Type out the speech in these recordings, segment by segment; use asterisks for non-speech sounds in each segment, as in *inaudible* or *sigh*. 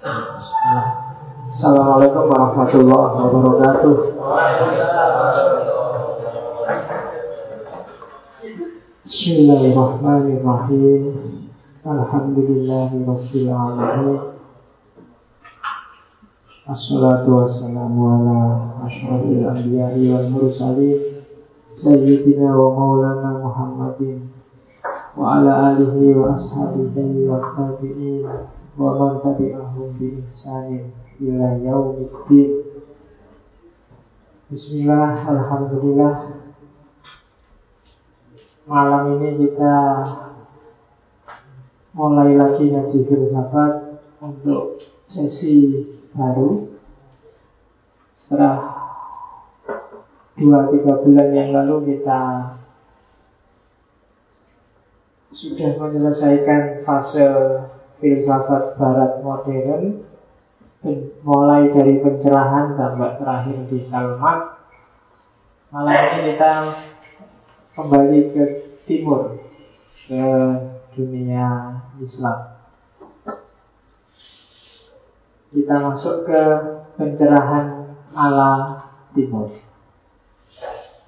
Assalamualaikum warahmatullahi wabarakatuh. Bismillahirrahmanirrahim. Alhamdulillahirabbil alamin. Assalatu wassalamu ala asyrafil anbiya'i wal mursalin Sayyidina wa maulana Muhammadin Wa ala alihi wa ashabihi wa tabi'in Man tabi'ahum bi ihsanin ila yaumiddin. Bismillah, Alhamdulillah. Malam ini kita mulai lagi ngaji filsafat untuk sesi baru. Setelah dua tiga bulan yang lalu kita sudah menyelesaikan fase filsafat barat modern mulai dari pencerahan sampai terakhir di Salman malam ini kita kembali ke timur ke dunia Islam kita masuk ke pencerahan ala timur.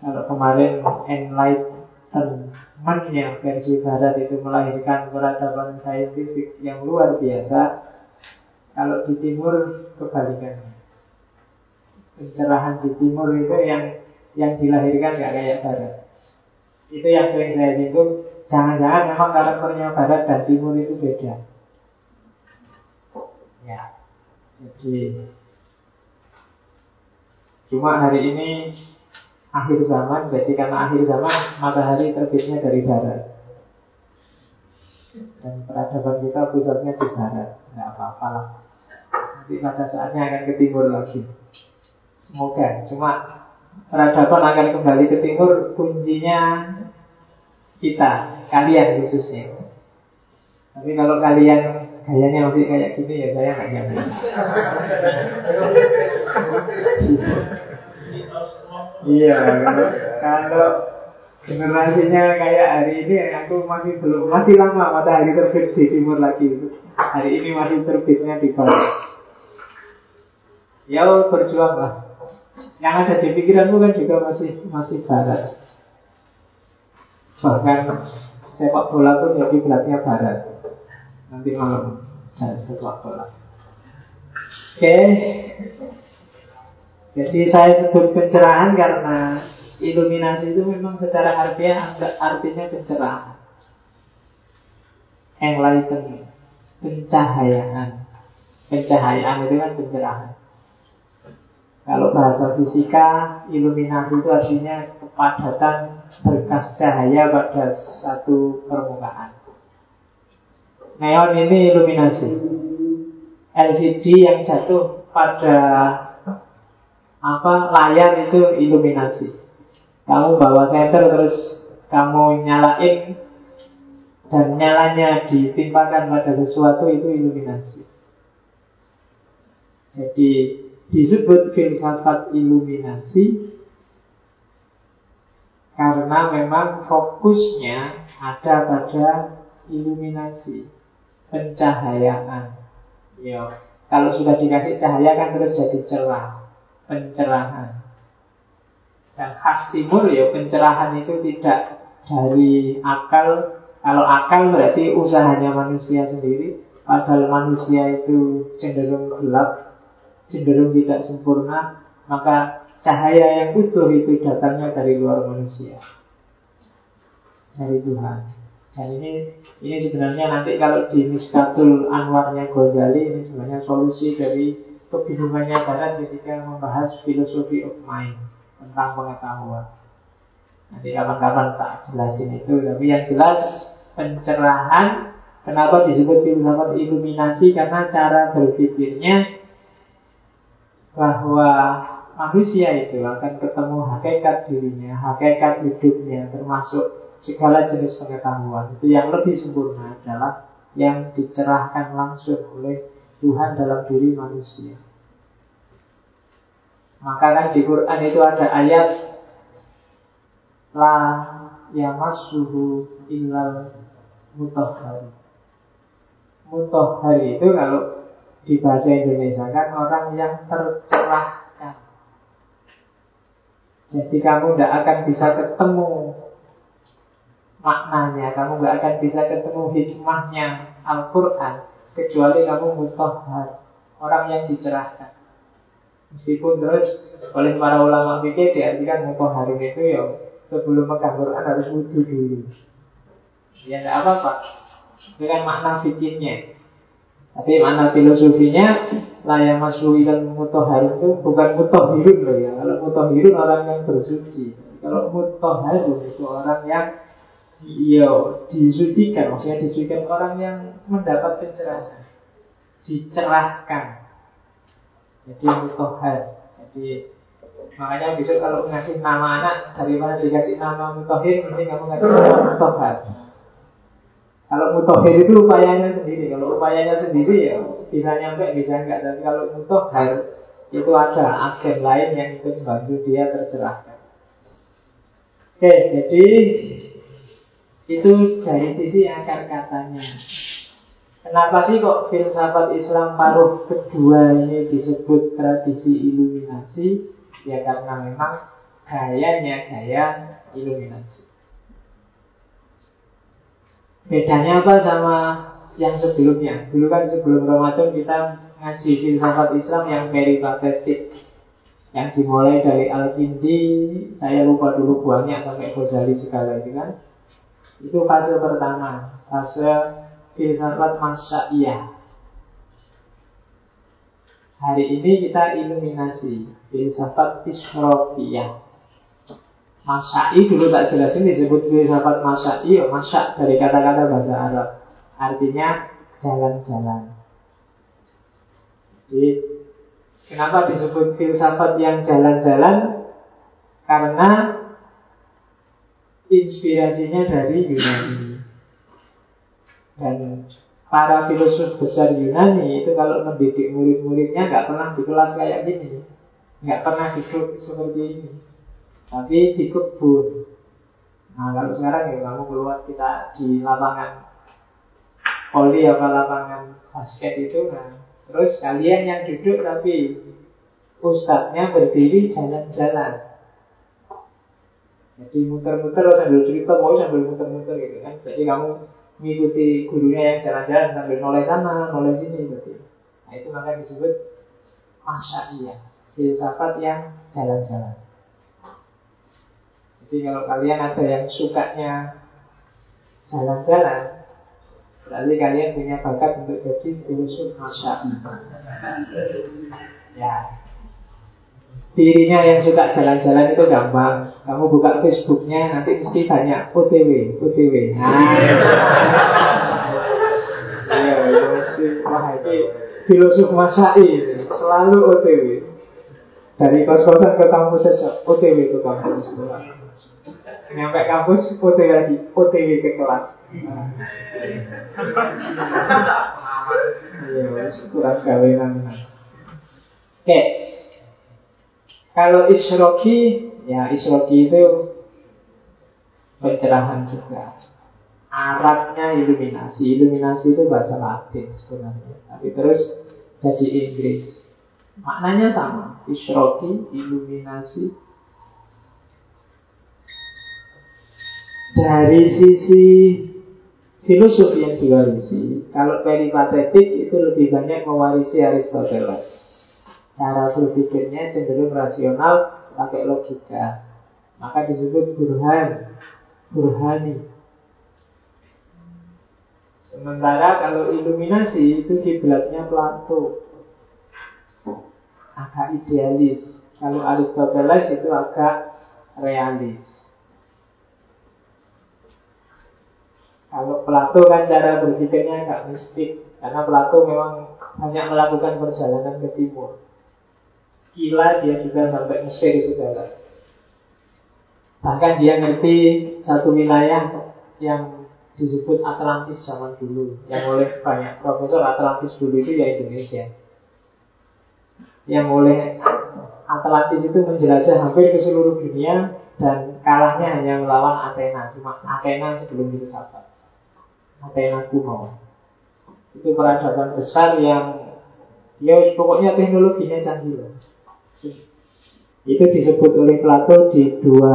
Kalau kemarin enlightenment yang versi barat itu melahirkan peradaban saintifik yang luar biasa, kalau di timur kebalikannya. Pencerahan di timur itu yang yang dilahirkan gak kayak barat. Itu yang sering saya singgung. Jangan-jangan memang karakternya barat dan timur itu beda. Ya, jadi cuma hari ini akhir zaman, jadi karena akhir zaman matahari terbitnya dari barat. Dan peradaban kita pusatnya di barat, tidak apa-apa lah. Nanti pada saatnya akan ke timur lagi. Semoga, cuma peradaban akan kembali ke timur, kuncinya kita, kalian khususnya. Tapi kalau kalian gayanya masih kayak gini ya saya nggak nyaman. *laughs* Iya, kalau generasinya kayak hari ini aku masih belum masih lama matahari terbit di timur lagi itu. Hari ini masih terbitnya di barat. Ya berjuanglah. Yang ada di pikiranmu kan juga masih masih barat. Bahkan sepak bola pun jadi beratnya barat nanti malam dan setelah sholat. Oke, jadi saya sebut pencerahan karena iluminasi itu memang secara harfiah artinya pencerahan. Enlightenment, pencahayaan. Pencahayaan itu kan pencerahan. Kalau bahasa fisika, iluminasi itu artinya kepadatan berkas cahaya pada satu permukaan. Neon ini iluminasi. LCD yang jatuh pada apa layar itu iluminasi. Kamu bawa senter terus kamu nyalain dan nyalanya ditimpakan pada sesuatu itu iluminasi. Jadi disebut filsafat iluminasi karena memang fokusnya ada pada iluminasi pencahayaan. Ya, kalau sudah dikasih cahaya kan terus jadi cerah, pencerahan. Dan khas timur ya pencerahan itu tidak dari akal. Kalau akal berarti usahanya manusia sendiri. Padahal manusia itu cenderung gelap, cenderung tidak sempurna. Maka cahaya yang utuh itu datangnya dari luar manusia. Dari Tuhan. Dan ini ini sebenarnya nanti kalau di Miskatul Anwarnya Ghazali ini sebenarnya solusi dari kebingungannya Barat ketika membahas filosofi of mind tentang pengetahuan. Nanti kapan-kapan tak jelasin itu, tapi yang jelas pencerahan Kenapa disebut filsafat iluminasi? Karena cara berpikirnya bahwa manusia itu akan ketemu hakikat dirinya, hakikat hidupnya, termasuk segala jenis pengetahuan itu yang lebih sempurna adalah yang dicerahkan langsung oleh Tuhan dalam diri manusia. Maka kan di Quran itu ada ayat La yamassuhu illal mutahhari. Mutahhari itu kalau di bahasa Indonesia kan orang yang tercerahkan. Jadi kamu tidak akan bisa ketemu maknanya, kamu nggak akan bisa ketemu hikmahnya Al-Quran kecuali kamu mutahhar, orang yang dicerahkan. Meskipun terus oleh para ulama fikih diartikan mutahharin itu ya sebelum pegang Quran harus wudhu dulu. Ya tidak apa-apa. Kan makna fikihnya. Tapi makna filosofinya Laya maslu ilal mutahharun itu bukan mutahhirun loh ya Kalau mutahhirun orang yang bersuci Kalau mutahharun itu orang yang Iya, disucikan Maksudnya disucikan orang yang mendapat pencerahan Dicerahkan Jadi mutahhar Jadi Makanya besok kalau ngasih nama anak Daripada dikasih nama mutahhir Mending kamu ngasih nama mutahhar kalau mutohir itu upayanya sendiri. Kalau upayanya sendiri ya bisa nyampe, bisa enggak. Tapi kalau mutohir itu ada agen lain yang ikut membantu dia tercerahkan. Oke, jadi itu dari sisi akar katanya. Kenapa sih kok filsafat Islam paruh kedua ini disebut tradisi iluminasi? Ya karena memang gayanya gaya iluminasi. Bedanya apa sama yang sebelumnya? Dulu kan sebelum Ramadan kita ngaji filsafat Islam yang very patetik yang dimulai dari Al-Kindi saya lupa dulu banyak sampai Ghazali segala itu kan itu fase pertama fase filsafat masyaiyah hari ini kita iluminasi filsafat isrofiyah Masai dulu tak jelasin disebut filsafat masai ya masak dari kata-kata bahasa Arab. Artinya jalan-jalan. Jadi Kenapa disebut filsafat yang jalan-jalan? Karena Inspirasinya dari Yunani Dan para filosof besar Yunani itu kalau mendidik murid-muridnya nggak pernah di kelas kayak gini, nggak pernah duduk seperti ini. Tapi di kebun. Nah kalau sekarang ya kamu keluar kita di lapangan poli apa lapangan basket itu nah terus kalian yang duduk tapi ustadznya berdiri jalan-jalan jadi muter-muter sambil cerita mau sambil muter-muter gitu kan. Jadi kamu mengikuti gurunya yang jalan-jalan sambil noleh sana noleh sini berarti. Nah itu maka disebut masa iya. Filsafat yang jalan-jalan. Jadi kalau kalian ada yang sukanya jalan-jalan, berarti kalian punya bakat untuk jadi filosof masya Ya, Dirinya yang suka jalan-jalan itu gampang. Kamu buka Facebooknya nanti mesti banyak OTW, OTW. Nah, iya, itu mesti wah itu filosof masai selalu OTW. Dari kos-kosan ke kampus saja, OTW ke kampus. Nyampe kampus OTW lagi, OTW ke kelas. Iya, kurang kawinan. Oke. Kalau isroki, ya isroki itu pencerahan juga. Arabnya iluminasi. Iluminasi itu bahasa Latin sebenarnya. Tapi terus jadi Inggris. Maknanya sama. Isroki, iluminasi, Dari sisi filosofi yang diwarisi, kalau peripatetik itu lebih banyak mewarisi Aristoteles. Cara berpikirnya cenderung rasional, pakai logika. Maka disebut burhan, burhani. Sementara kalau iluminasi itu kiblatnya Plato. Agak idealis. Kalau Aristoteles itu agak realis. Kalau Plato kan cara berpikirnya agak mistik Karena Plato memang banyak melakukan perjalanan ke timur Gila dia juga sampai Mesir segala Bahkan dia ngerti satu wilayah yang disebut Atlantis zaman dulu Yang oleh banyak profesor Atlantis dulu itu ya Indonesia. Yang oleh Atlantis itu menjelajah hampir ke seluruh dunia Dan kalahnya hanya melawan Athena Cuma Athena sebelum itu sahabat Athena kuno. Itu peradaban besar yang Ya pokoknya teknologinya canggih lah. Itu disebut oleh Plato di dua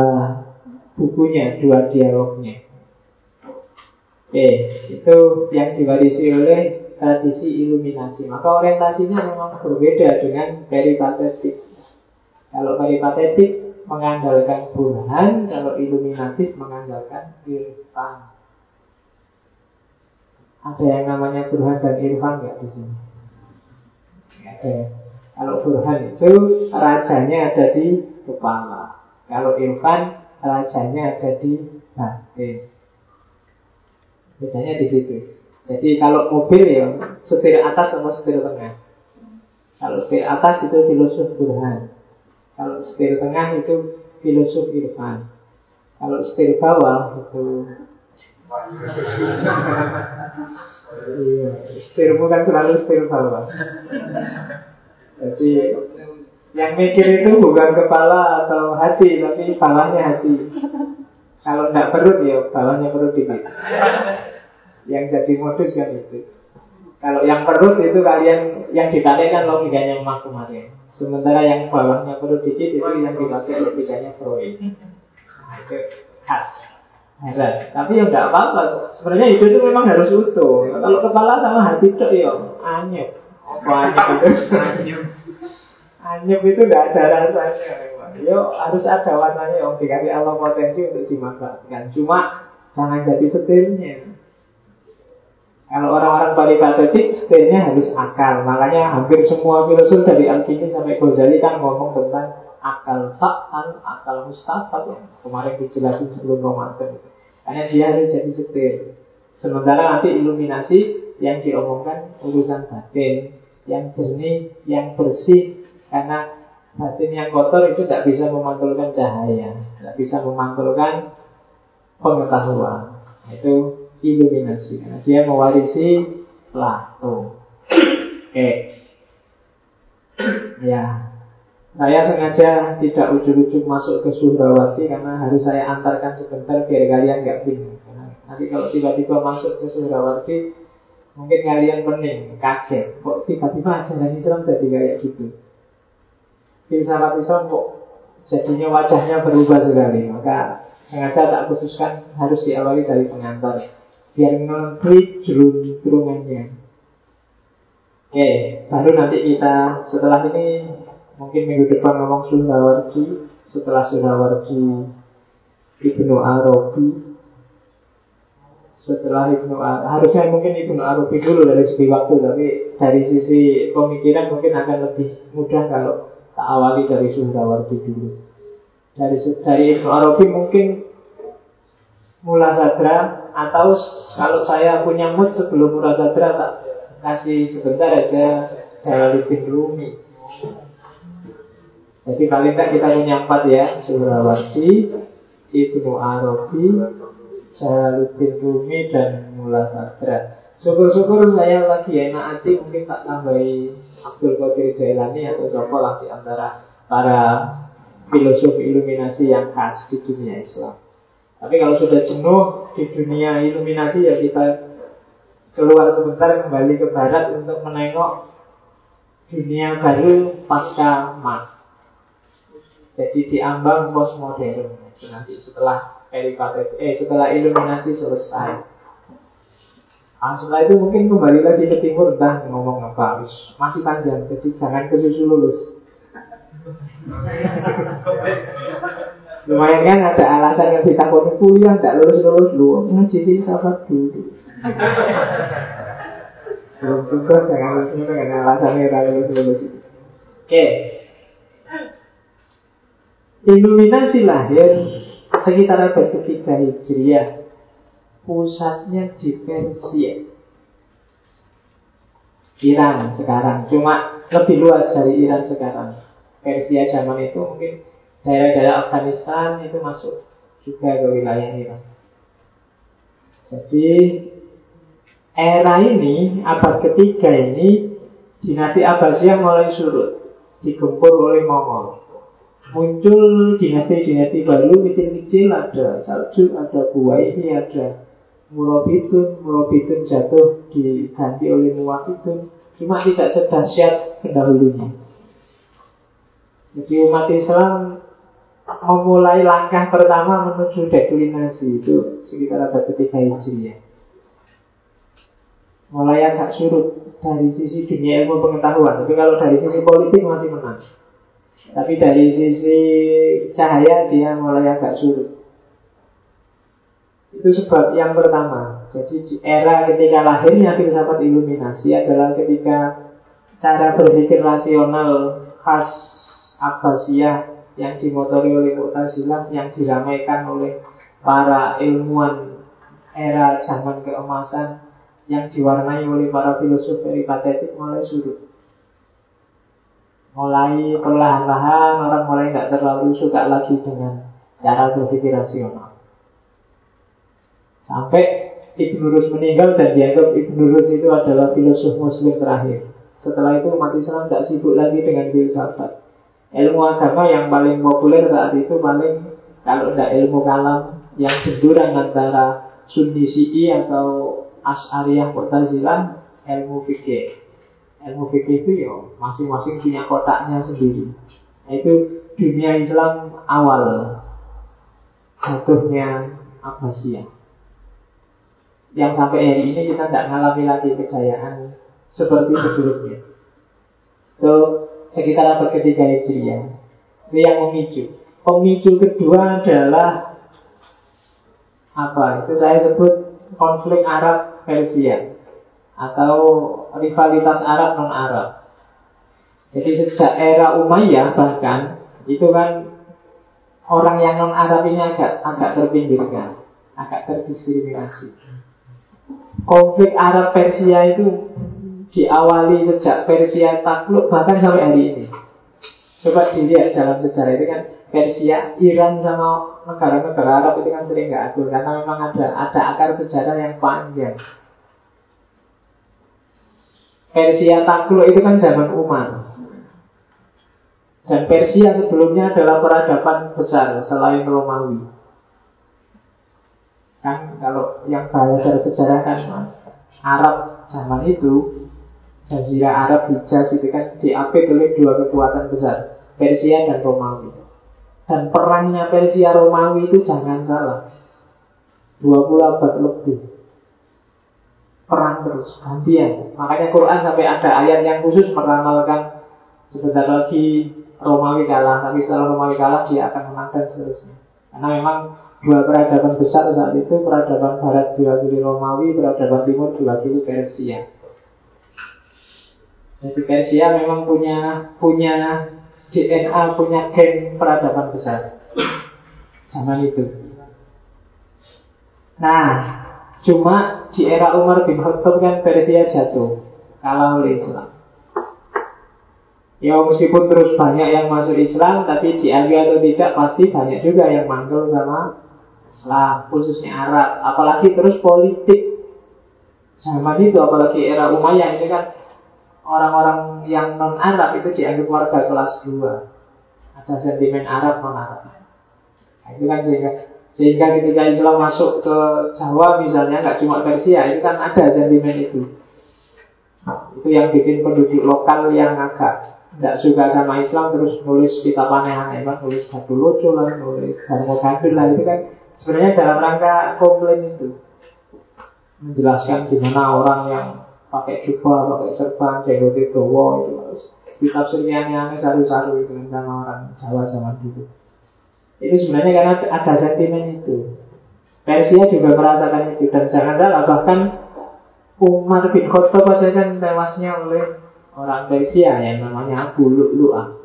bukunya, dua dialognya. Oke, itu yang diwarisi oleh tradisi iluminasi. Maka orientasinya memang berbeda dengan peripatetik. Kalau peripatetik mengandalkan Burhan, kalau iluminatif mengandalkan irfan. Ada yang namanya Burhan dan Irfan nggak di sini? Ada. Kalau Burhan itu rajanya ada di kepala. Kalau Irfan rajanya ada di batin. Bedanya di situ. Jadi kalau mobil ya setir atas sama setir tengah. Kalau setir atas itu filosof Burhan. Kalau setir tengah itu filosof Irfan. Kalau setir bawah itu *laughs* iya, setir bukan selalu setir bawah. Jadi yang mikir itu bukan kepala atau hati, tapi bawahnya hati. Kalau nggak perut ya bawahnya perut dikit. Yang jadi modus kan itu. Kalau yang perut itu kalian yang ditarik kan logikanya emak kemarin. Sementara yang bawahnya perut dikit itu yang dipakai logikanya Freud. Itu khas. Heran. Tapi ya nggak apa-apa. Sebenarnya itu itu memang harus utuh. Kalau kepala sama hati itu ya anyep. Anyep itu? Anyep itu nggak ada rasanya. Yo harus ada warnanya om dikasih Allah potensi untuk dimanfaatkan. Cuma jangan jadi setirnya. Kalau orang-orang paripatetik, setirnya harus akal. Makanya hampir semua filosof dari Al-Kini sampai Ghazali kan ngomong tentang akal fa'al, akal mustafat yang kemarin dijelasin sebelum Ramadan itu. Karena dia harus jadi setir. Sementara nanti iluminasi yang diomongkan urusan batin, yang jernih, yang bersih, karena batin yang kotor itu tidak bisa memantulkan cahaya, tidak bisa memantulkan pengetahuan. Itu iluminasi. Karena dia mewarisi Plato. Oke. Ya. Saya sengaja tidak ujuk-ujuk masuk ke Suhrawati karena harus saya antarkan sebentar biar kalian nggak bingung. Nanti kalau tiba-tiba masuk ke Suhrawati, mungkin kalian pening, kaget. Kok tiba-tiba ajaran Islam jadi kayak gitu? filsafat Islam kok jadinya wajahnya berubah sekali maka sengaja tak khususkan harus diawali dari pengantar biar mengerti jerung-jerungannya oke baru nanti kita setelah ini mungkin minggu depan ngomong Suhawarji setelah Suhawarji Ibnu Arabi setelah Arabi harusnya mungkin Ibnu Arabi dulu dari segi waktu tapi dari sisi pemikiran mungkin akan lebih mudah kalau Tak awali dari Sundawarti dulu. Dari dari Ibnu Arabi mungkin Mula Sadra atau kalau saya punya mood sebelum Mula Sadra tak kasih sebentar aja Jalaluddin Rumi. Jadi paling tak kita punya empat ya Surawardi, Ibnu Arabi, Jalaluddin Rumi dan Mula Sadra. Syukur-syukur saya lagi enak hati mungkin tak tambahi Abdul Qadir Jailani atau siapa lah di antara para filosof iluminasi yang khas di dunia Islam. Tapi kalau sudah jenuh di dunia iluminasi ya kita keluar sebentar kembali ke barat untuk menengok dunia baru pasca mat. Jadi diambang postmodern. Nanti setelah peripatet, eh setelah iluminasi selesai. Nah, setelah itu mungkin kembali lagi ke timur entah ngomong apa masih panjang jadi jangan ke susu lulus. Lumayan kan ada alasan yang ditakutkan kuliah tidak lulus lulus lu ngaji sahabat dulu. Belum tugas jangan lulus dengan alasan yang lulus lulus oke. Iluminasi lahir sekitar abad ketiga Hijriah pusatnya di Persia. Iran sekarang, cuma lebih luas dari Iran sekarang. Persia zaman itu mungkin daerah-daerah Afghanistan itu masuk juga ke wilayah Iran. Jadi era ini abad ketiga ini dinasti Abbasiyah mulai surut, digempur oleh Mongol. Muncul dinasti-dinasti baru kecil-kecil ada Saljuk, ada Buaini, ada Murabitun, Murabitun jatuh diganti oleh Muwafidun Cuma tidak sedahsyat pendahulunya. Jadi umat Islam memulai langkah pertama menuju deklinasi itu sekitar abad ketiga Hijriah. Mulai agak surut dari sisi dunia ilmu pengetahuan, tapi kalau dari sisi politik masih menang. Tapi dari sisi cahaya dia mulai agak surut. Itu sebab yang pertama. Jadi di era ketika lahirnya filsafat iluminasi adalah ketika cara berpikir rasional khas Abbasiyah yang dimotori oleh Mu'tazilah yang diramaikan oleh para ilmuwan era zaman keemasan yang diwarnai oleh para filosof peripatetik mulai surut. Mulai perlahan-lahan orang mulai nggak terlalu suka lagi dengan cara berpikir rasional. Sampai Ibn Rus meninggal dan dianggap Ibn Rus itu adalah filosof muslim terakhir. Setelah itu umat Islam tidak sibuk lagi dengan filsafat ilmu agama yang paling populer saat itu paling kalau tidak ilmu kalam yang benturan antara Sunni Syi'i atau As'ariyah Mu'tazilah ilmu fikih. Ilmu fikih itu ya masing-masing punya kotaknya sendiri. Nah, itu dunia Islam awal jatuhnya Abbasiyah. Yang sampai hari ini kita tidak mengalami lagi kejayaan seperti sebelumnya. So, sekitar abad ketiga Hijriah. Itu yang memicu. Pemicu kedua adalah apa? Itu saya sebut konflik Arab Persia atau rivalitas Arab non Arab. Jadi sejak era Umayyah bahkan itu kan orang yang non Arab ini agak agak terpinggirkan, agak terdiskriminasi. Konflik Arab Persia itu diawali sejak Persia takluk bahkan sampai hari ini. Coba dilihat dalam sejarah itu kan Persia, Iran sama negara-negara Arab itu kan sering nggak akur karena memang ada ada akar sejarah yang panjang. Persia takluk itu kan zaman Umar. Dan Persia sebelumnya adalah peradaban besar selain Romawi. Kan kalau yang belajar sejarah kan Arab zaman itu Jazirah Arab Hijaz itu kan diapit oleh dua kekuatan besar Persia dan Romawi Dan perangnya Persia Romawi itu jangan salah 20 abad lebih Perang terus, gantian. Makanya Quran sampai ada ayat yang khusus meramalkan Sebentar lagi Romawi kalah Tapi setelah Romawi kalah dia akan menang dan seterusnya. Karena memang dua peradaban besar saat itu Peradaban Barat diwakili Romawi Peradaban Timur diwakili Persia. Jadi Persia memang punya punya DNA, punya gen peradaban besar. Zaman itu. Nah, cuma di era Umar bin Khattab kan Persia jatuh, kalah oleh Islam. Ya meskipun terus banyak yang masuk Islam, tapi diakui atau tidak pasti banyak juga yang mantul sama Islam, khususnya Arab. Apalagi terus politik zaman itu, apalagi era Umayyah ini kan orang-orang yang non Arab itu dianggap warga kelas 2 ada sentimen Arab non Arab nah, itu kan sehingga sehingga ketika Islam masuk ke Jawa misalnya nggak cuma Persia itu kan ada sentimen itu. Itu yang bikin penduduk lokal yang agak tidak suka sama Islam terus nulis kitab aneh-aneh kan nulis batu lucu lah nulis darmo gadul lah itu kan sebenarnya dalam rangka komplain itu. Menjelaskan gimana orang yang pakai jubah, pakai serban, jenggot itu, wow, itu harus ditafsirnya aneh-aneh saru-saru itu kan sama orang Jawa zaman dulu. Itu sebenarnya karena ada sentimen itu. Persia juga merasakan itu dan jangan salah bahkan Umar bin Khattab aja kan tewasnya oleh orang Persia yang namanya Abu Lu'lu'ah.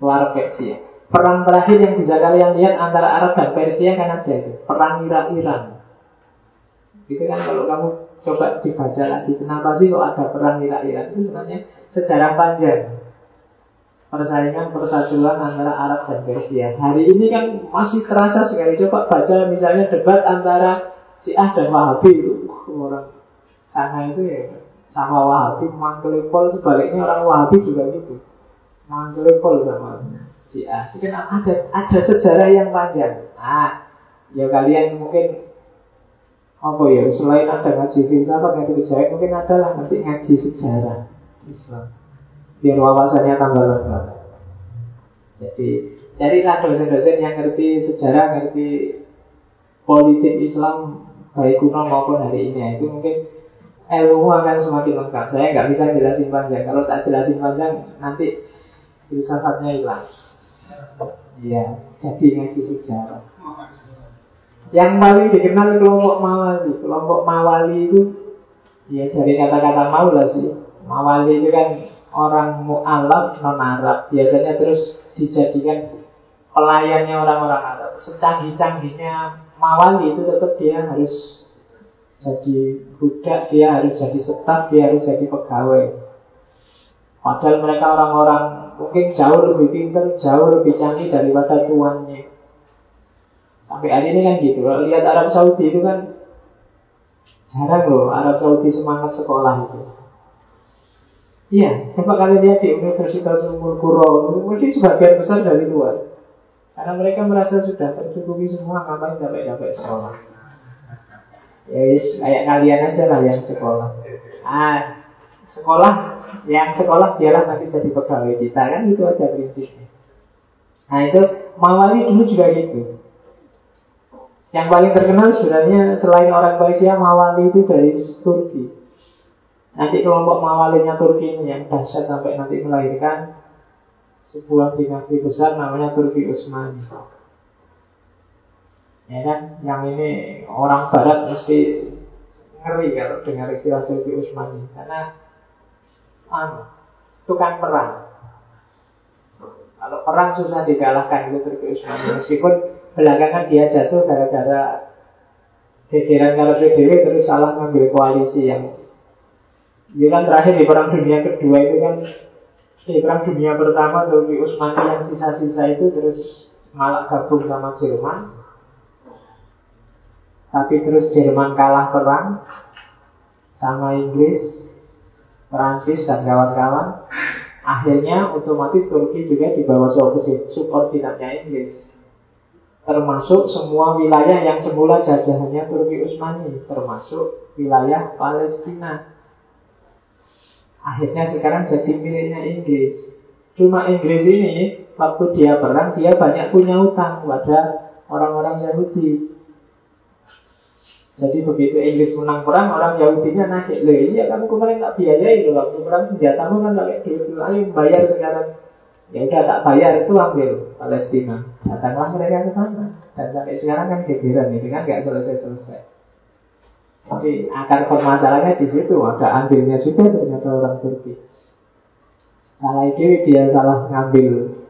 Luar Persia. Perang terakhir yang bisa kalian lihat antara Arab dan Persia kan ada itu. Perang Irak-Iran. Itu kan kalau kamu Coba dibaca lagi Kenapa sih kok ada perang Irak-Iran Itu sebenarnya sejarah panjang Persaingan persatuan antara Arab dan Persia. Hari ini kan masih terasa sekali. Coba baca misalnya debat antara Syiah dan Wahabi. Orang sana itu ya Sama Wahabi. Mangkelipol sebaliknya orang Wahabi juga gitu. Mangkelipol sama Syiah. Itu kan ada, ada sejarah yang panjang. Nah, ya kalian mungkin apa ya selain ada ngaji filsafat ngaji kejayaan mungkin adalah nanti ngaji sejarah Islam biar wawasannya tambah lengkap. Jadi carilah dosen-dosen yang ngerti sejarah ngerti politik Islam baik kuno maupun hari ini itu mungkin ilmu akan semakin lengkap. Saya nggak bisa jelasin panjang. Kalau tak jelasin panjang nanti filsafatnya hilang. Iya jadi ngaji sejarah. Yang paling dikenal kelompok mawali. Kelompok mawali itu ya dari kata-kata maula sih. Mawali itu kan orang mu'alaf non Arab. Biasanya terus dijadikan pelayannya orang-orang Arab. Secanggih-canggihnya mawali itu tetap dia harus jadi budak, dia harus jadi staf, dia harus jadi pegawai. Padahal mereka orang-orang mungkin jauh lebih pintar, jauh lebih canggih daripada tuannya. Sampai hari ini kan gitu. Kalau lihat Arab Saudi itu kan jarang loh Arab Saudi semangat sekolah itu. Iya, coba kalian lihat di Universitas Umur Kuro, mungkin sebagian besar dari luar. Karena mereka merasa sudah tercukupi semua, ngapain sampai-sampai sekolah. Ya wis, kayak kalian aja lah yang sekolah. Ah, sekolah, yang sekolah dialah nanti jadi pegawai kita kan itu aja prinsipnya. Nah itu Mawali dulu juga gitu. Yang paling terkenal sebenarnya selain orang Persia, Mawali itu dari Turki. Nanti kelompok Mawalinya Turki ini yang dahsyat sampai nanti melahirkan sebuah dinasti besar namanya Turki Utsmani. Ya kan, yang ini orang Barat mesti ngeri kalau dengar istilah Turki Utsmani karena anu, tukang perang. Kalau perang susah dikalahkan itu Turki Utsmani meskipun belakangan dia jatuh gara-gara gegeran kalau PDW terus salah ngambil koalisi yang itu kan terakhir di perang dunia kedua itu kan di perang dunia pertama Turki Utsmani yang sisa-sisa itu terus malah gabung sama Jerman. Tapi terus Jerman kalah perang sama Inggris Perancis dan kawan-kawan. Akhirnya otomatis Turki juga di bawah subordinatnya Inggris. Termasuk semua wilayah yang semula jajahannya Turki Utsmani, termasuk wilayah Palestina. Akhirnya sekarang jadi miliknya Inggris. Cuma Inggris ini waktu dia perang dia banyak punya utang pada orang-orang Yahudi. Jadi begitu Inggris menang perang, orang Yahudinya naik. Loh iya kamu kemarin tak biayai loh waktu perang senjatamu kan pakai duit ayo bayar sekarang. Ya udah tak bayar itu ambil Palestina. Datanglah mereka ke sana. Dan sampai sekarang kan gegeran ini kan nggak selesai-selesai. Tapi akar permasalahannya di situ ada andilnya juga ternyata orang Turki. Salah ide dia salah ngambil.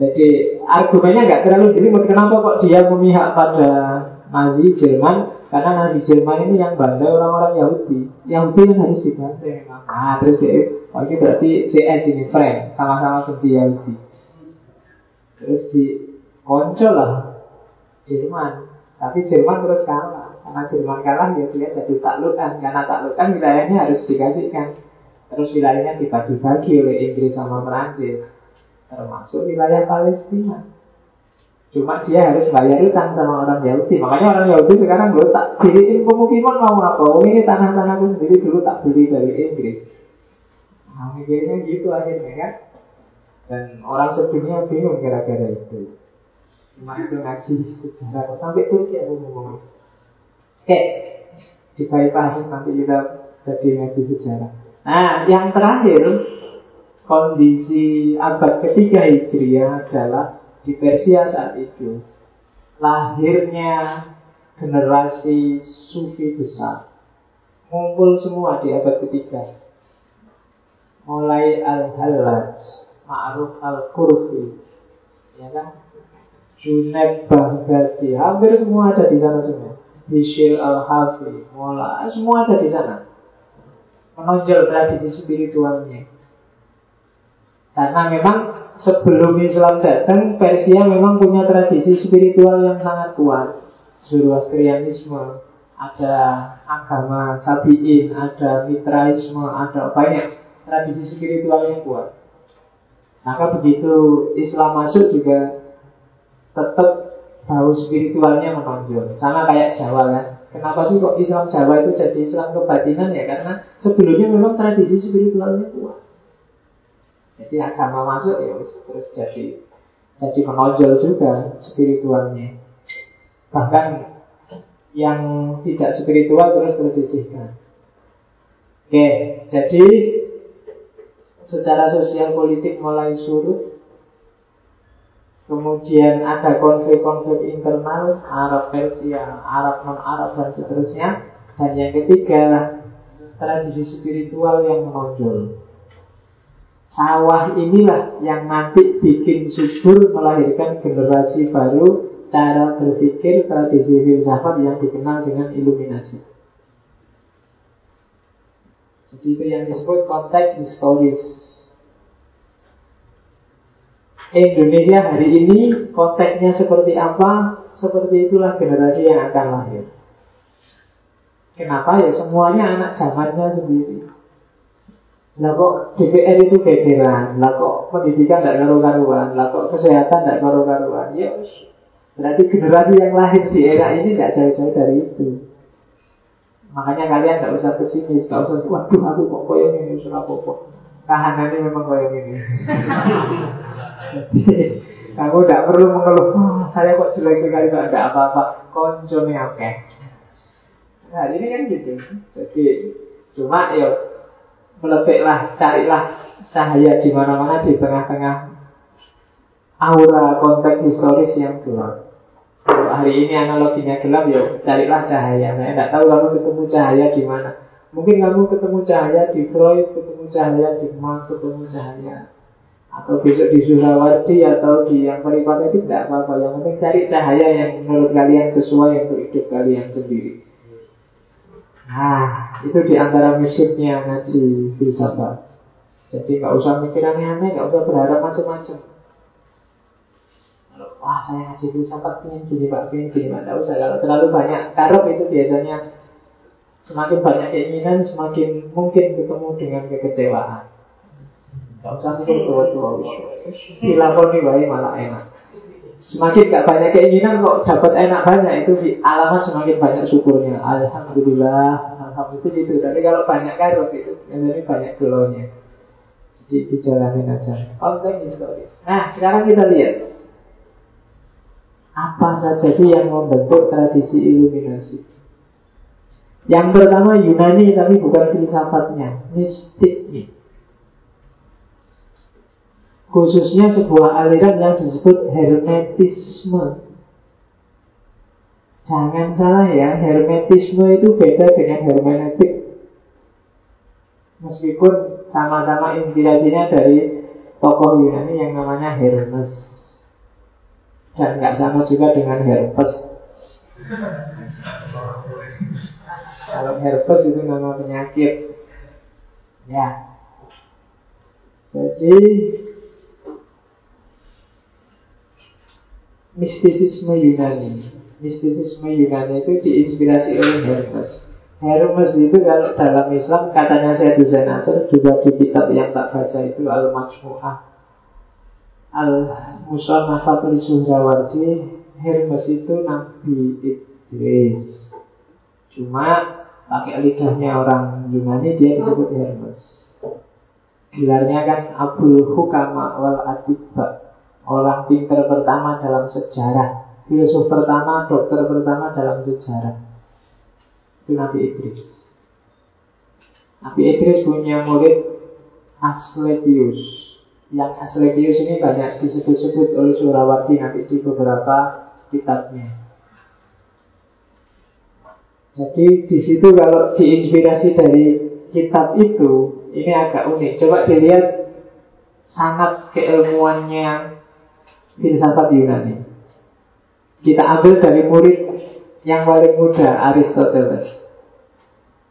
Jadi argumennya nggak terlalu jeli. Kenapa kok dia memihak pada Nazi Jerman? Karena Nazi Jerman ini yang bandel orang-orang Yahudi. Yahudi yang harus dibantu Nah terus dia Oh ini berarti CS ini friend Sama-sama benci Yahudi Terus di Konco lah Jerman Tapi Jerman terus kalah Karena Jerman kalah ya dia jadi taklukan. Karena taklukan wilayahnya harus dikasihkan. Terus wilayahnya dibagi-bagi oleh Inggris sama Perancis. Termasuk wilayah Palestina. Cuma dia harus bayar utang sama orang Yahudi. Makanya orang Yahudi sekarang belum tak diriin pemukiman mau apa? Ini tanah-tanahku sendiri dulu tak beli dari Inggris. Nah mikirnya gitu akhirnya kan? Dan orang sedunia bingung gara-gara itu. Cuma itu ngaji sejarah. Sampai Turki aku ngomong Oke Di bypass nanti kita jadi ngaji sejarah Nah yang terakhir Kondisi abad ketiga Hijriah adalah Di Persia saat itu Lahirnya generasi sufi besar Ngumpul semua di abad ketiga mulai Al-Hallaj, Ma'ruf Al-Qurfi, ya kan? Juneb Baghdadi, hampir semua ada di sana semua. Bishir Al-Hafi, Mola, semua ada di sana. Menonjol tradisi spiritualnya. Karena memang sebelum Islam datang, Persia memang punya tradisi spiritual yang sangat kuat. Zoroastrianisme, ada agama Sabiin, ada Mitraisme, ada banyak tradisi spiritualnya kuat. Maka begitu Islam masuk juga tetap bau spiritualnya menonjol. Sama kayak Jawa kan. Kenapa sih kok Islam Jawa itu jadi Islam kebatinan ya? Karena sebelumnya memang tradisi spiritualnya kuat. Jadi agama masuk ya terus jadi jadi menonjol juga spiritualnya. Bahkan yang tidak spiritual terus tersisihkan. Oke, jadi secara sosial politik mulai surut Kemudian ada konflik-konflik internal Arab Persia, Arab non-Arab dan seterusnya. Dan yang ketiga Tradisi spiritual yang menonjol Sawah inilah yang nanti bikin subur melahirkan generasi baru Cara berpikir tradisi filsafat yang dikenal dengan iluminasi. Jadi itu yang disebut konteks historis Indonesia hari ini konteksnya seperti apa, seperti itulah generasi yang akan lahir. Kenapa ya semuanya anak zamannya sendiri. Lah kok DPR itu gegeran, lah kok pendidikan tidak karu-karuan, lah kok kesehatan tidak karu-karuan. Ya berarti generasi yang lahir di era ini tidak jauh-jauh dari itu. Makanya kalian tidak usah pesimis, tidak usah, waduh aku kok koyong ini, Surapopo. Tahanannya memang koyong ini. *laughs* *laughs* Kamu tidak perlu mengeluh, saya kok jelek sekali, tidak apa-apa. Konconya oke. Okay. Nah ini kan gitu. Jadi cuma ya meletaklah, carilah cahaya di mana-mana di tengah-tengah aura konteks historis yang gelap. Kalau hari ini analoginya gelap, ya carilah cahaya. Saya tidak tahu kamu ketemu cahaya di mana. Mungkin kamu ketemu cahaya di Freud, ketemu cahaya di Marx, ketemu cahaya atau besok di Surawardi atau di yang Paripata itu tidak apa-apa. Yang penting cari cahaya yang menurut kalian sesuai untuk hidup kalian sendiri. Nah itu di antara misiknya ngaji filsafat. Jadi nggak usah mikir aneh-aneh nggak usah berharap macam-macam. Wah saya ngaji filsafat ingin gini pak ingin gini pak. Usah. Kalau terlalu banyak karep itu biasanya semakin banyak keinginan semakin mungkin ketemu dengan kekecewaan Gak usah mikir tua-tua Dilakoni baik malah enak Semakin gak banyak keinginan kok dapat enak banyak Itu alamat semakin banyak syukurnya. Alhamdulillah Alhamdulillah itu Tapi kalau banyak karot itu Biasanya banyak gelonya Jadi dijalanin aja. Konten historis Nah sekarang kita lihat. Apa saja sih yang membentuk tradisi iluminasi? Yang pertama Yunani tapi bukan filsafatnya. Mistiknya Khususnya sebuah aliran yang disebut Hermetisme. Jangan salah ya, Hermetisme itu beda dengan hermeneutik. Meskipun sama-sama inspirasinya dari tokoh Yunani yang namanya Hermes. Dan nggak sama juga dengan Herpes. Kalau Herpes itu nama penyakit. Ya. Jadi mistisisme Yunani. Mistisisme Yunani itu diinspirasi oleh Hermes. Hermes itu kalau dalam Islam katanya saya Zain Nasr juga di kitab yang tak baca itu Al-Majmu'ah Al-Musannafatul Suhrawardi Hermes itu Nabi Idris Cuma pakai lidahnya orang Yunani dia disebut Hermes Gelarnya kan Abdul Hukama wal Atibba Orang pinter pertama dalam sejarah. Filosof pertama, dokter pertama dalam sejarah. Itu Nabi Idris. Nabi Idris punya murid Asclepius Yang Asclepius ini banyak disebut-sebut oleh Surawardi nanti di beberapa kitabnya. Jadi di situ kalau diinspirasi dari kitab itu Ini agak unik. Coba dilihat sangat keilmuannya filsafat Yunani. Kita ambil dari murid yang paling muda, Aristoteles.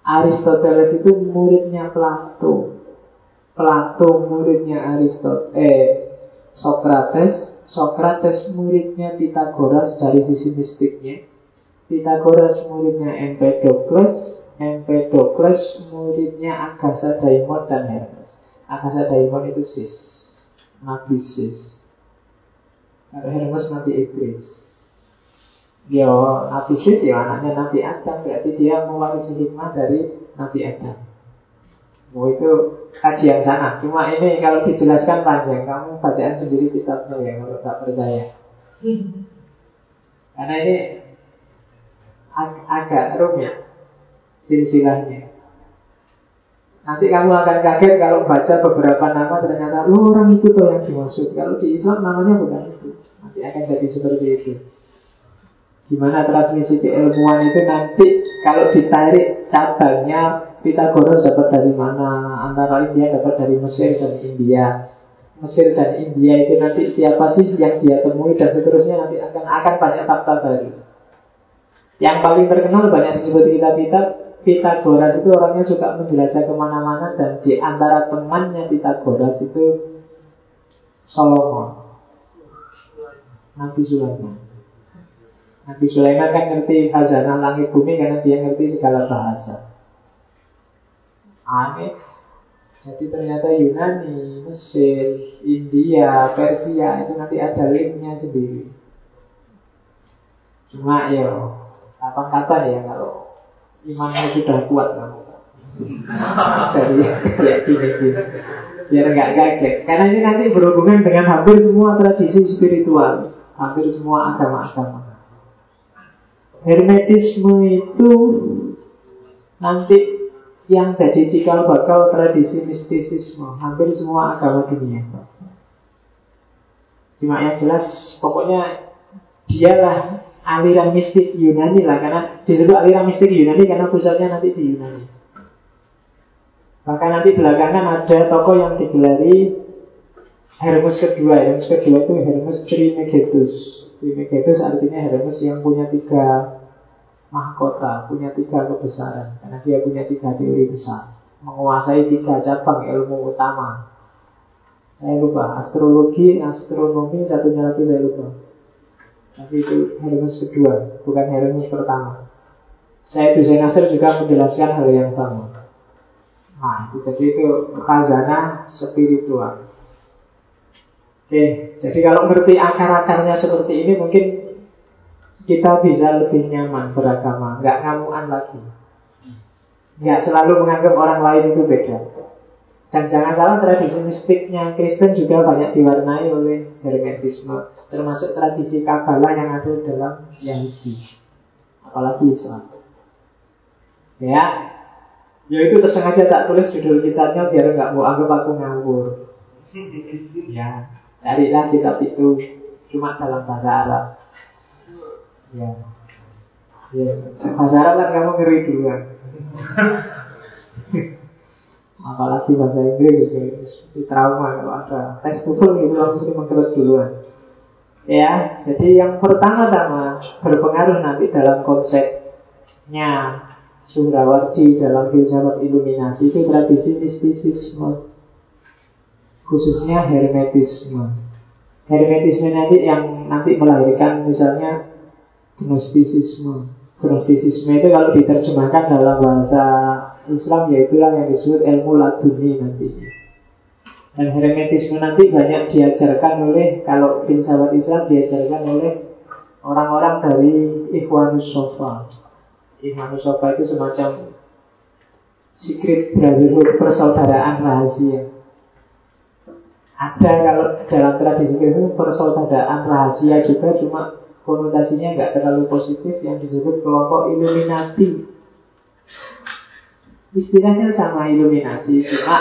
Aristoteles itu muridnya Plato. Plato muridnya Aristoteles, eh, Socrates. Socrates muridnya Pythagoras dari sisi mistiknya. Pythagoras muridnya Empedocles. Empedocles muridnya Agatha Daimon dan Hermes. Agatha Daimon itu sis, nabi sis. Ada Hermes Nabi Idris Ya, Nabi Sis ya anaknya Nabi Adam. Berarti dia mewarisi hikmah dari Nabi Adam. Oh itu kajian sana. Cuma ini kalau dijelaskan panjang Kamu bacaan sendiri kitabnya ya Kalau tak percaya. Karena ini ag agak rumit Silsilahnya. Nanti kamu akan kaget kalau baca beberapa nama ternyata lo orang itu tuh yang dimaksud. Kalau di Islam namanya bukan. Nanti akan jadi seperti itu. Gimana transmisi keilmuan itu nanti kalau ditarik cabangnya Pitagoras dapat dari mana? Antara India dapat dari Mesir dan India. Mesir dan India itu nanti siapa sih yang dia temui dan seterusnya nanti akan akan banyak fakta baru. Yang paling terkenal banyak disebut kitab-kitab Pitagoras itu orangnya suka menjelajah ke mana-mana dan di antara temannya Pitagoras itu Solomon, Nabi Sulaiman. Nabi Sulaiman kan ngerti khazanah langit bumi karena dia ngerti segala bahasa. Aneh. Jadi ternyata Yunani, Mesir, India, Persia itu nanti ada linknya sendiri. Cuma ya kapan-kapan ya kalau imannya sudah kuat kamu. *laughs* Jadi ya gini-gini biar nggak kaget. Karena ini nanti berhubungan dengan hampir semua tradisi spiritual, hampir semua agama-agama. Hermetisme itu nanti yang jadi cikal bakal tradisi mistisisme hampir semua agama dunia. Cuma yang jelas pokoknya dialah aliran mistik Yunani lah karena disebut aliran mistik Yunani karena pusatnya nanti di Yunani. Maka nanti belakangan ada tokoh yang digelari Hermes kedua. Hermes kedua itu Hermes Trismegistus. Trimegistus artinya Hermes yang punya tiga mahkota, punya tiga kebesaran. Karena dia punya tiga teori besar. Menguasai tiga cabang ilmu utama. Saya lupa, astrologi, astronomi, satunya lagi saya lupa. Tapi itu Hermes kedua, bukan Hermes pertama. Saya Hussein Nasir juga menjelaskan hal yang sama. Nah, itu jadi itu khazanah spiritual. Oke, jadi kalau ngerti akar-akarnya seperti ini mungkin kita bisa lebih nyaman beragama, nggak ngamuan lagi. Nggak selalu menganggap orang lain itu beda. Dan jangan salah tradisi mistiknya Kristen juga banyak diwarnai oleh Hermetisme, termasuk tradisi Kabbalah yang ada dalam Yahudi, apalagi Islam. Ya, ya itu tersengaja tak tulis judul kitabnya biar nggak mau anggap aku ngawur. Ya, Carilah kitab itu cuma dalam bahasa Arab. Ya. Ya, bahasa Arab kan kamu ngeri duluan. *laughs* Apalagi bahasa Inggris itu trauma kalau ada teks TOEFL itu langsung mengkerut duluan. Ya, jadi yang pertama-tama berpengaruh nanti dalam konsepnya Surawardi dalam filsafat iluminasi itu tradisi mistisisme khususnya hermetisme. Hermetisme nanti yang nanti melahirkan misalnya gnostisisme. Gnostisisme itu kalau diterjemahkan dalam bahasa Islam yaitu yang disebut ilmu laduni nanti. Dan hermetisme nanti banyak diajarkan oleh kalau filsafat Islam diajarkan oleh orang-orang dari Ikhwanus Sofa. Ikhwanus Sofa itu semacam secret brotherhood persaudaraan rahasia ada kalau dalam tradisi itu persaudaraan rahasia juga cuma konotasinya nggak terlalu positif yang disebut kelompok Illuminati. Istilahnya sama Illuminati, cuma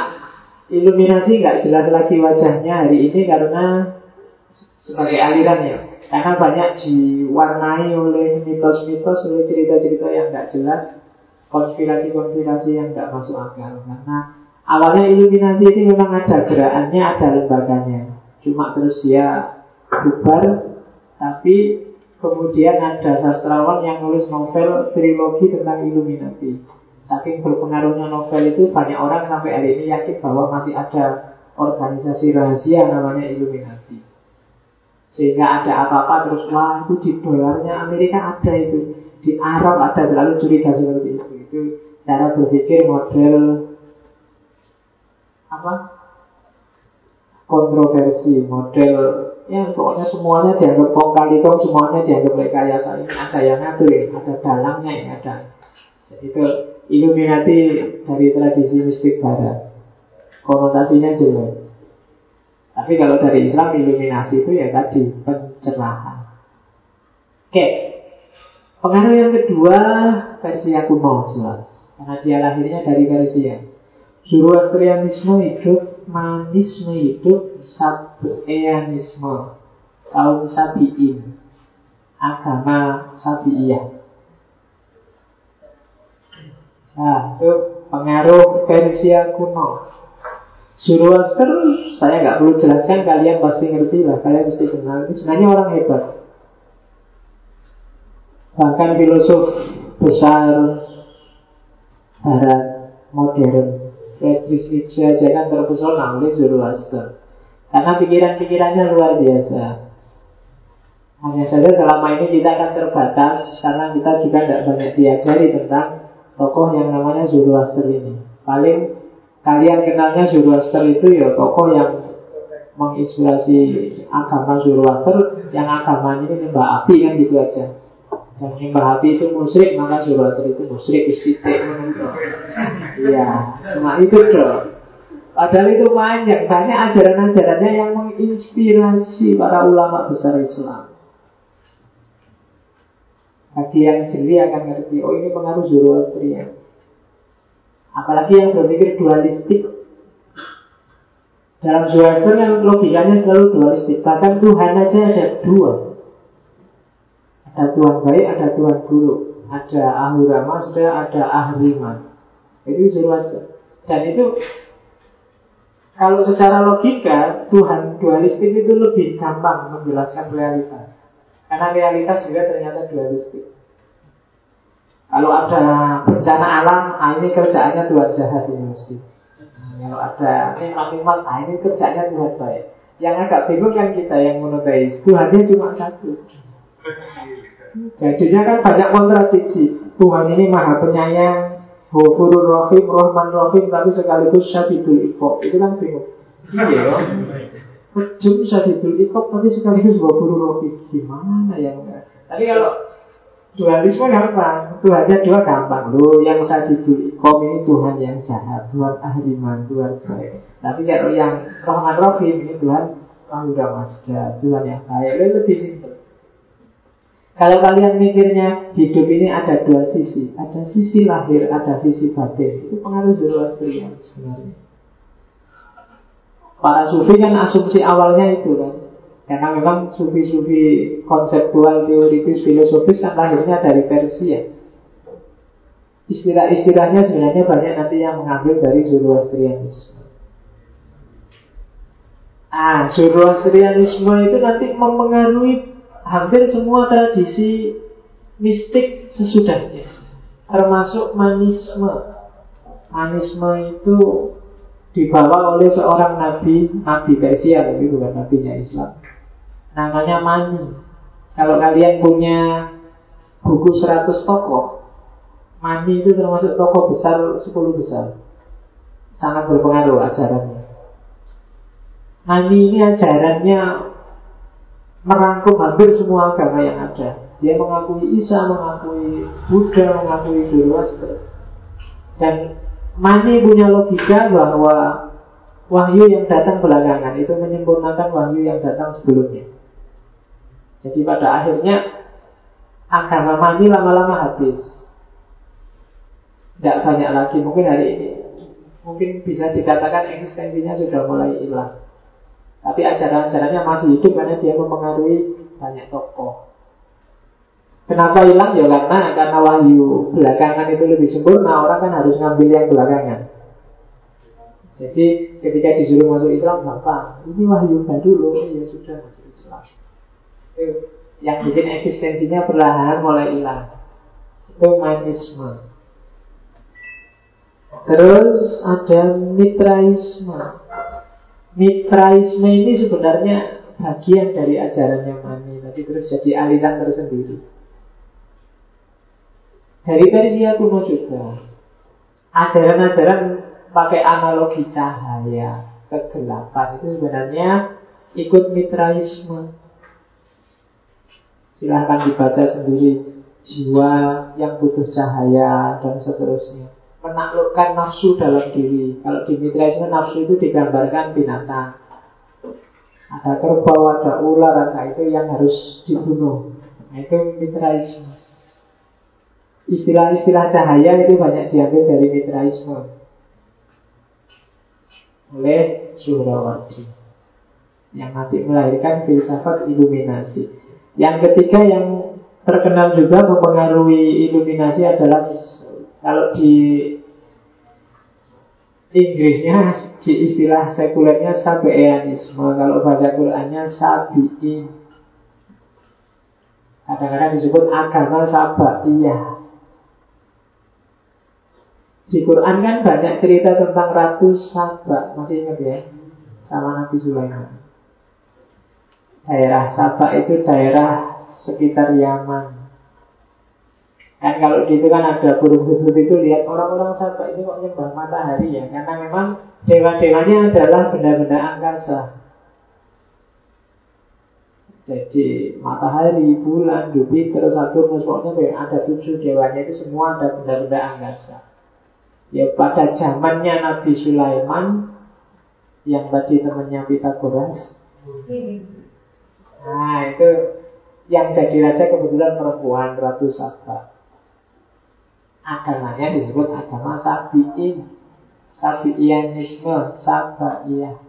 Illuminati nggak jelas lagi wajahnya hari ini karena sebagai alirannya. Karena banyak diwarnai oleh mitos-mitos, oleh cerita-cerita yang nggak jelas, konspirasi-konspirasi yang nggak masuk akal. Karena Awalnya Illuminati ini memang ada gerakannya, ada lembaganya. Cuma terus dia bubar, tapi kemudian ada sastrawan yang nulis novel trilogi tentang Illuminati. Saking berpengaruhnya novel itu banyak orang sampai hari ini yakin bahwa masih ada organisasi rahasia namanya Illuminati. Sehingga ada apa-apa terus wah itu di dolarnya Amerika ada itu, di Arab ada terlalu curiga seperti itu. Itu cara berpikir model apa kontroversi model Ya pokoknya semuanya dianggap kong kali semuanya dianggap rekayasa ini ada yang ngatur, ada dalangnya yang ada. Itu Illuminati dari tradisi mistik barat. Konotasinya jelek. Tapi kalau dari Islam Illuminasi itu ya tadi pencerahan. Oke, pengaruh yang kedua versi kuno jelas. Karena dia lahirnya dari Persia. Zoroastrianisme hidup, manisme hidup, Sabeanisme kaum Sabiin, agama Sabiiyah. Nah, itu pengaruh Persia kuno. Zoroaster, saya nggak perlu jelaskan, kalian pasti ngerti lah, kalian pasti kenal. Ini sebenarnya orang hebat. Bahkan filosof besar Barat modern Friedrich Nietzsche aja kan terpesona oleh Zoroaster Karena pikiran-pikirannya luar biasa. Hanya saja selama ini kita akan terbatas Karena kita juga tidak banyak diajari tentang tokoh yang namanya Zoroaster ini. Paling kalian kenalnya Zoroaster itu ya tokoh yang menginspirasi agama Zoroaster Yang agamanya ini nyembah api kan gitu aja yang nyembah api itu musyrik maka Zoroaster itu musyrik istitik Iya, cuma itu dong. Padahal itu banyak, banyak ajaran-ajarannya yang menginspirasi para ulama besar Islam. Bagi yang jeli akan ngerti, oh ini pengaruh Zoroastrian. Apalagi yang berpikir dualistik. Dalam Zoroaster yang logikanya selalu dualistik. Bahkan Tuhan aja ada dua. Ada Tuhan baik, ada Tuhan buruk. Ada Ahura Mazda, ada Ahriman. Itu Zoroaster. Dan itu kalau secara logika Tuhan dualistik itu lebih gampang menjelaskan realitas. Karena realitas juga ternyata dualistik. Kalau ada bencana alam, ah ini kerjaannya Tuhan jahat ini mesti. Kalau ada nikmat-nikmat, ah ini kerjanya Tuhan baik. Yang agak bingung kan kita yang monoteis, Tuhannya cuma satu. Jadinya kan banyak kontradiksi. Tuhan ini maha penyayang, Ghafurur Rahim, Rahman Rahim, tapi sekaligus Syadidul Iqob. Itu kan bingung. Iya. Kejum Syadidul Iqob, tapi sekaligus Ghafurur Rahim. Gimana ya? Tapi kalau dualisme gampang, Tuhannya dua gampang. Loh, yang Syadidul Iqob ini Tuhan yang jahat, Tuhan ahliman, Tuhan baik. Tapi kalau yang Rahman Rahim ini Tuhan Ahura Masda, Tuhan yang baik. Lebih simpel. Kalau kalian mikirnya hidup ini ada dua sisi, ada sisi lahir, ada sisi batin. Itu pengaruh Zoroastrian sebenarnya. Para sufi kan asumsi awalnya itu kan. Karena memang sufi-sufi konseptual, teoritis, filosofis kan lahirnya dari Persia. Istilah-istilahnya sebenarnya banyak nanti yang mengambil dari Zoroastrianisme. Ah, Zoroastrianisme itu nanti mempengaruhi hampir semua tradisi mistik sesudahnya. Termasuk manisme. Manisme itu dibawa oleh seorang nabi. Nabi Persia tapi bukan nabinya Islam. Namanya Mani. Kalau kalian punya buku 100 tokoh Mani itu termasuk tokoh besar 10 besar. Sangat berpengaruh ajarannya. Mani ini ajarannya merangkum hampir semua agama yang ada. Dia mengakui Isa, mengakui Buddha, mengakui Zoroaster. Dan Mani punya logika bahwa wahyu yang datang belakangan itu menyempurnakan wahyu yang datang sebelumnya. Jadi pada akhirnya agama Mani lama-lama habis. Tidak banyak lagi, mungkin hari ini Mungkin bisa dikatakan eksistensinya sudah mulai hilang tapi ajaran-ajarannya masih hidup karena dia mempengaruhi banyak tokoh. Kenapa hilang? Ya karena karena wahyu belakangan itu lebih sempurna, orang kan harus ngambil yang belakangan. Jadi ketika disuruh masuk Islam gampang. Ini wahyu dulu, ya sudah masuk Islam. Yang bikin eksistensinya perlahan mulai hilang. Itu manisme. Terus ada mitraisme. Mitraisme ini sebenarnya bagian dari ajarannya Mani Tapi terus jadi aliran tersendiri Dari Persia kuno juga Ajaran-ajaran pakai analogi cahaya Kegelapan itu sebenarnya ikut mitraisme. Silahkan dibaca sendiri jiwa yang butuh cahaya dan seterusnya. Menaklukkan nafsu dalam diri. Kalau di mitraisme nafsu itu digambarkan binatang. Ada kerbau, ada ular, ada itu yang harus dibunuh. Nah, itu mitraisme. Istilah-istilah cahaya itu banyak diambil dari mitraisme oleh Suhrawati yang nanti melahirkan filsafat iluminasi. Yang ketiga yang terkenal juga mempengaruhi iluminasi adalah kalau di Inggrisnya di istilah sekulernya sabeanisme. Kalau bahasa Qurannya sabiin kadang-kadang disebut agama sabaiyah. Di Quran kan banyak cerita tentang Ratu Saba. Masih ingat ya? Sama Nabi Sulaiman. Daerah Saba itu daerah sekitar Yaman Kan kalau di itu kan ada burung hudhud itu lihat orang-orang Saba ini kok nyembah matahari ya Karena memang dewa-dewanya adalah benda-benda angkasa jadi matahari, bulan, Jupiter, Saturnus, pokoknya ada tujuh dewanya itu semua ada benda-benda angkasa. Ya pada zamannya Nabi Sulaiman yang tadi temannya Pitagoras. Nah itu yang jadi raja kebetulan perempuan Ratu Saba. Agamanya disebut agama Sabiin. Sabiianisme, Sabaiyah.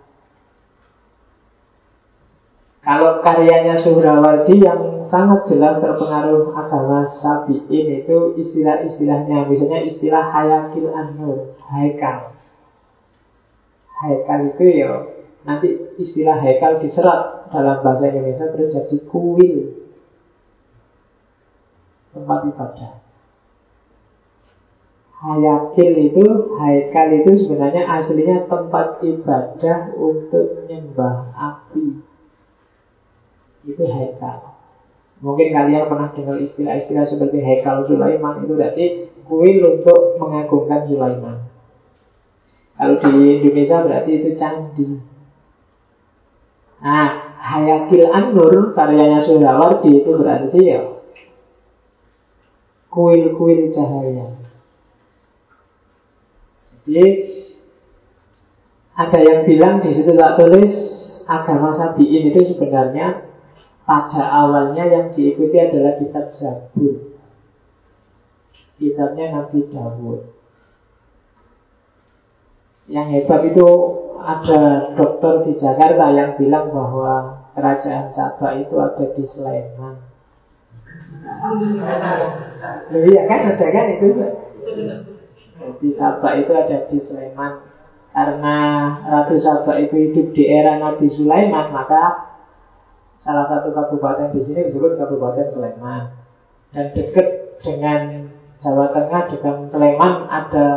Kalau karyanya Suhrawardi yang sangat jelas terpengaruh agama Sabi'in itu istilah-istilahnya Misalnya istilah Hayakil An-Nur, Haikal Haikal itu ya Nanti istilah Haikal diserap dalam bahasa Indonesia terus jadi kuil Tempat ibadah Hayakil itu, Haikal itu sebenarnya aslinya tempat ibadah untuk menyembah api itu haikal. Mungkin kalian pernah dengar istilah-istilah seperti haikal Sulaiman itu berarti kuil untuk mengagungkan Sulaiman. Kalau di Indonesia berarti itu candi. Nah, Hayakil An-Nur karyanya Sulawardi itu berarti ya kuil-kuil cahaya. Jadi ada yang bilang di situ tak tulis agama Sabiin itu sebenarnya pada awalnya yang diikuti adalah kitab Zabur. Kitabnya Nabi Dawud. Yang hebat itu ada dokter di Jakarta yang bilang bahwa kerajaan Sabah itu ada di Sleman. Iya kan ada kan itu Di Sabah itu ada di Sleman Karena Ratu Sabah itu hidup di era Nabi Sulaiman Maka salah satu kabupaten di sini disebut Kabupaten Sleman. Dan dekat dengan Jawa Tengah dengan Sleman ada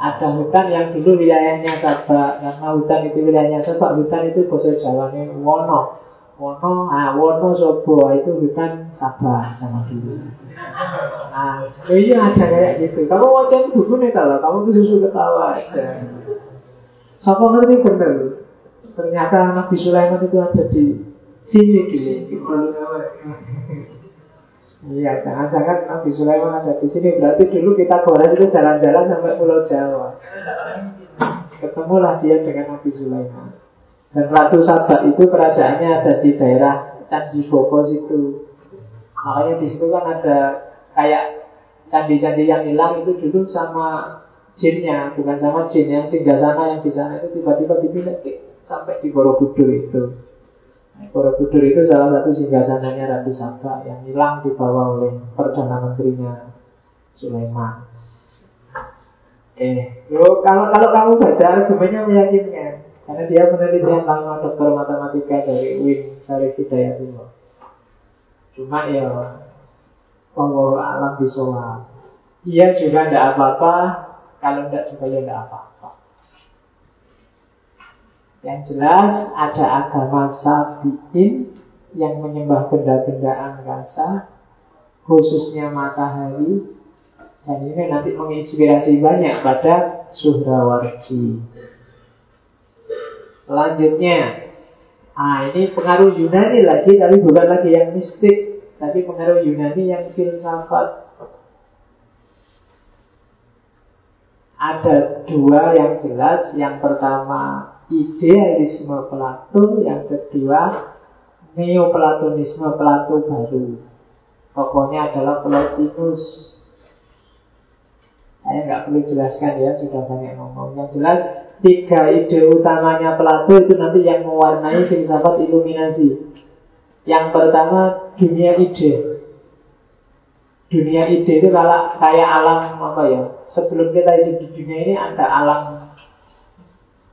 ada hutan yang dulu wilayahnya Sabak. Karena hutan itu wilayahnya Sabak hutan itu bahasa Jawa Wono Wono, ah Wono Sobo itu hutan Sabak sama dulu. Ah, iya ada kayak gitu. Kamu wajar buku nih kalau kamu susu ketawa aja. Siapa ngerti bener? Ternyata Nabi Sulaiman itu ada di Sini dulu. Iya, jangan-jangan Nabi Sulaiman ada di sini. Berarti dulu kita goreng itu jalan-jalan sampai Pulau Jawa. Ketemulah dia dengan Nabi Sulaiman. Dan Ratu Sabak itu kerajaannya ada di daerah Candi Bogor situ. Makanya di situ kan ada kayak candi-candi yang hilang itu dulu sama jinnya, bukan sama jin yang singgah sana yang di sana itu tiba-tiba dipindah sampai di Borobudur itu. Borobudur itu salah satu singgasananya Ratu Saba yang hilang dibawa oleh Perdana Menterinya Sulaiman. Eh, kalau kalau kamu baca argumennya meyakinkan, karena dia penelitian lama dokter matematika dari UIN Syarif Hidayatullah. Cuma ya, Allah alam bisola. Iya juga tidak apa-apa, kalau tidak juga ya tidak apa-apa. Yang jelas ada agama Sabiin yang menyembah benda-benda angkasa, khususnya matahari, dan ini nanti menginspirasi banyak pada Suhrawardi. Selanjutnya Ah ini pengaruh Yunani lagi, tapi bukan lagi yang mistik, tapi pengaruh Yunani yang filsafat. Ada dua yang jelas, yang pertama idealisme Plato, yang kedua neoplatonisme Plato baru. Tokohnya adalah Plotinus. Saya nggak perlu jelaskan ya, sudah banyak ngomong. Yang jelas, tiga ide utamanya Plato itu nanti yang mewarnai filsafat iluminasi. Yang pertama, dunia ide. Dunia ide itu kalau kayak alam apa ya? Sebelum kita hidup di dunia ini ada alam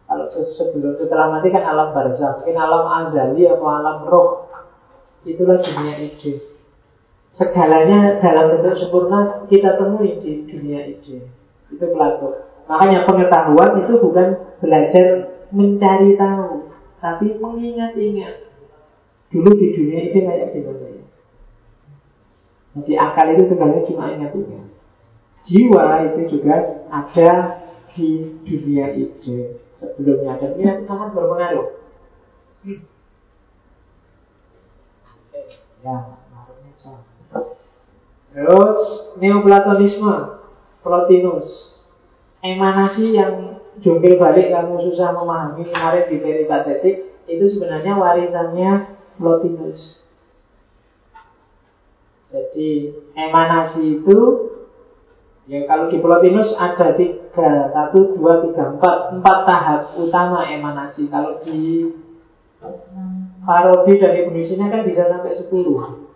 kalau sebelum setelah mati kan alam barzah, mungkin alam azali atau alam roh. Itulah dunia ide. Segalanya dalam bentuk sempurna kita temui di dunia ide. Itu Plato. Makanya pengetahuan itu bukan belajar mencari tahu, tapi mengingat-ingat. Dulu di dunia ide kayak gimana ya? Jadi akal itu sebenarnya cuma ingat-ingat. Jiwa itu juga ada di dunia ide sebelumnya dan ini sangat berpengaruh. Ya, Terus Neoplatonisme Plotinus Emanasi yang jungkir balik kamu susah memahami kemarin di peripatetik itu sebenarnya warisannya Plotinus. Jadi emanasi itu ya kalau di Plotinus ada tiga satu dua tiga empat empat tahap utama emanasi. Kalau di Farabi dan Ibnu kan bisa sampai sepuluh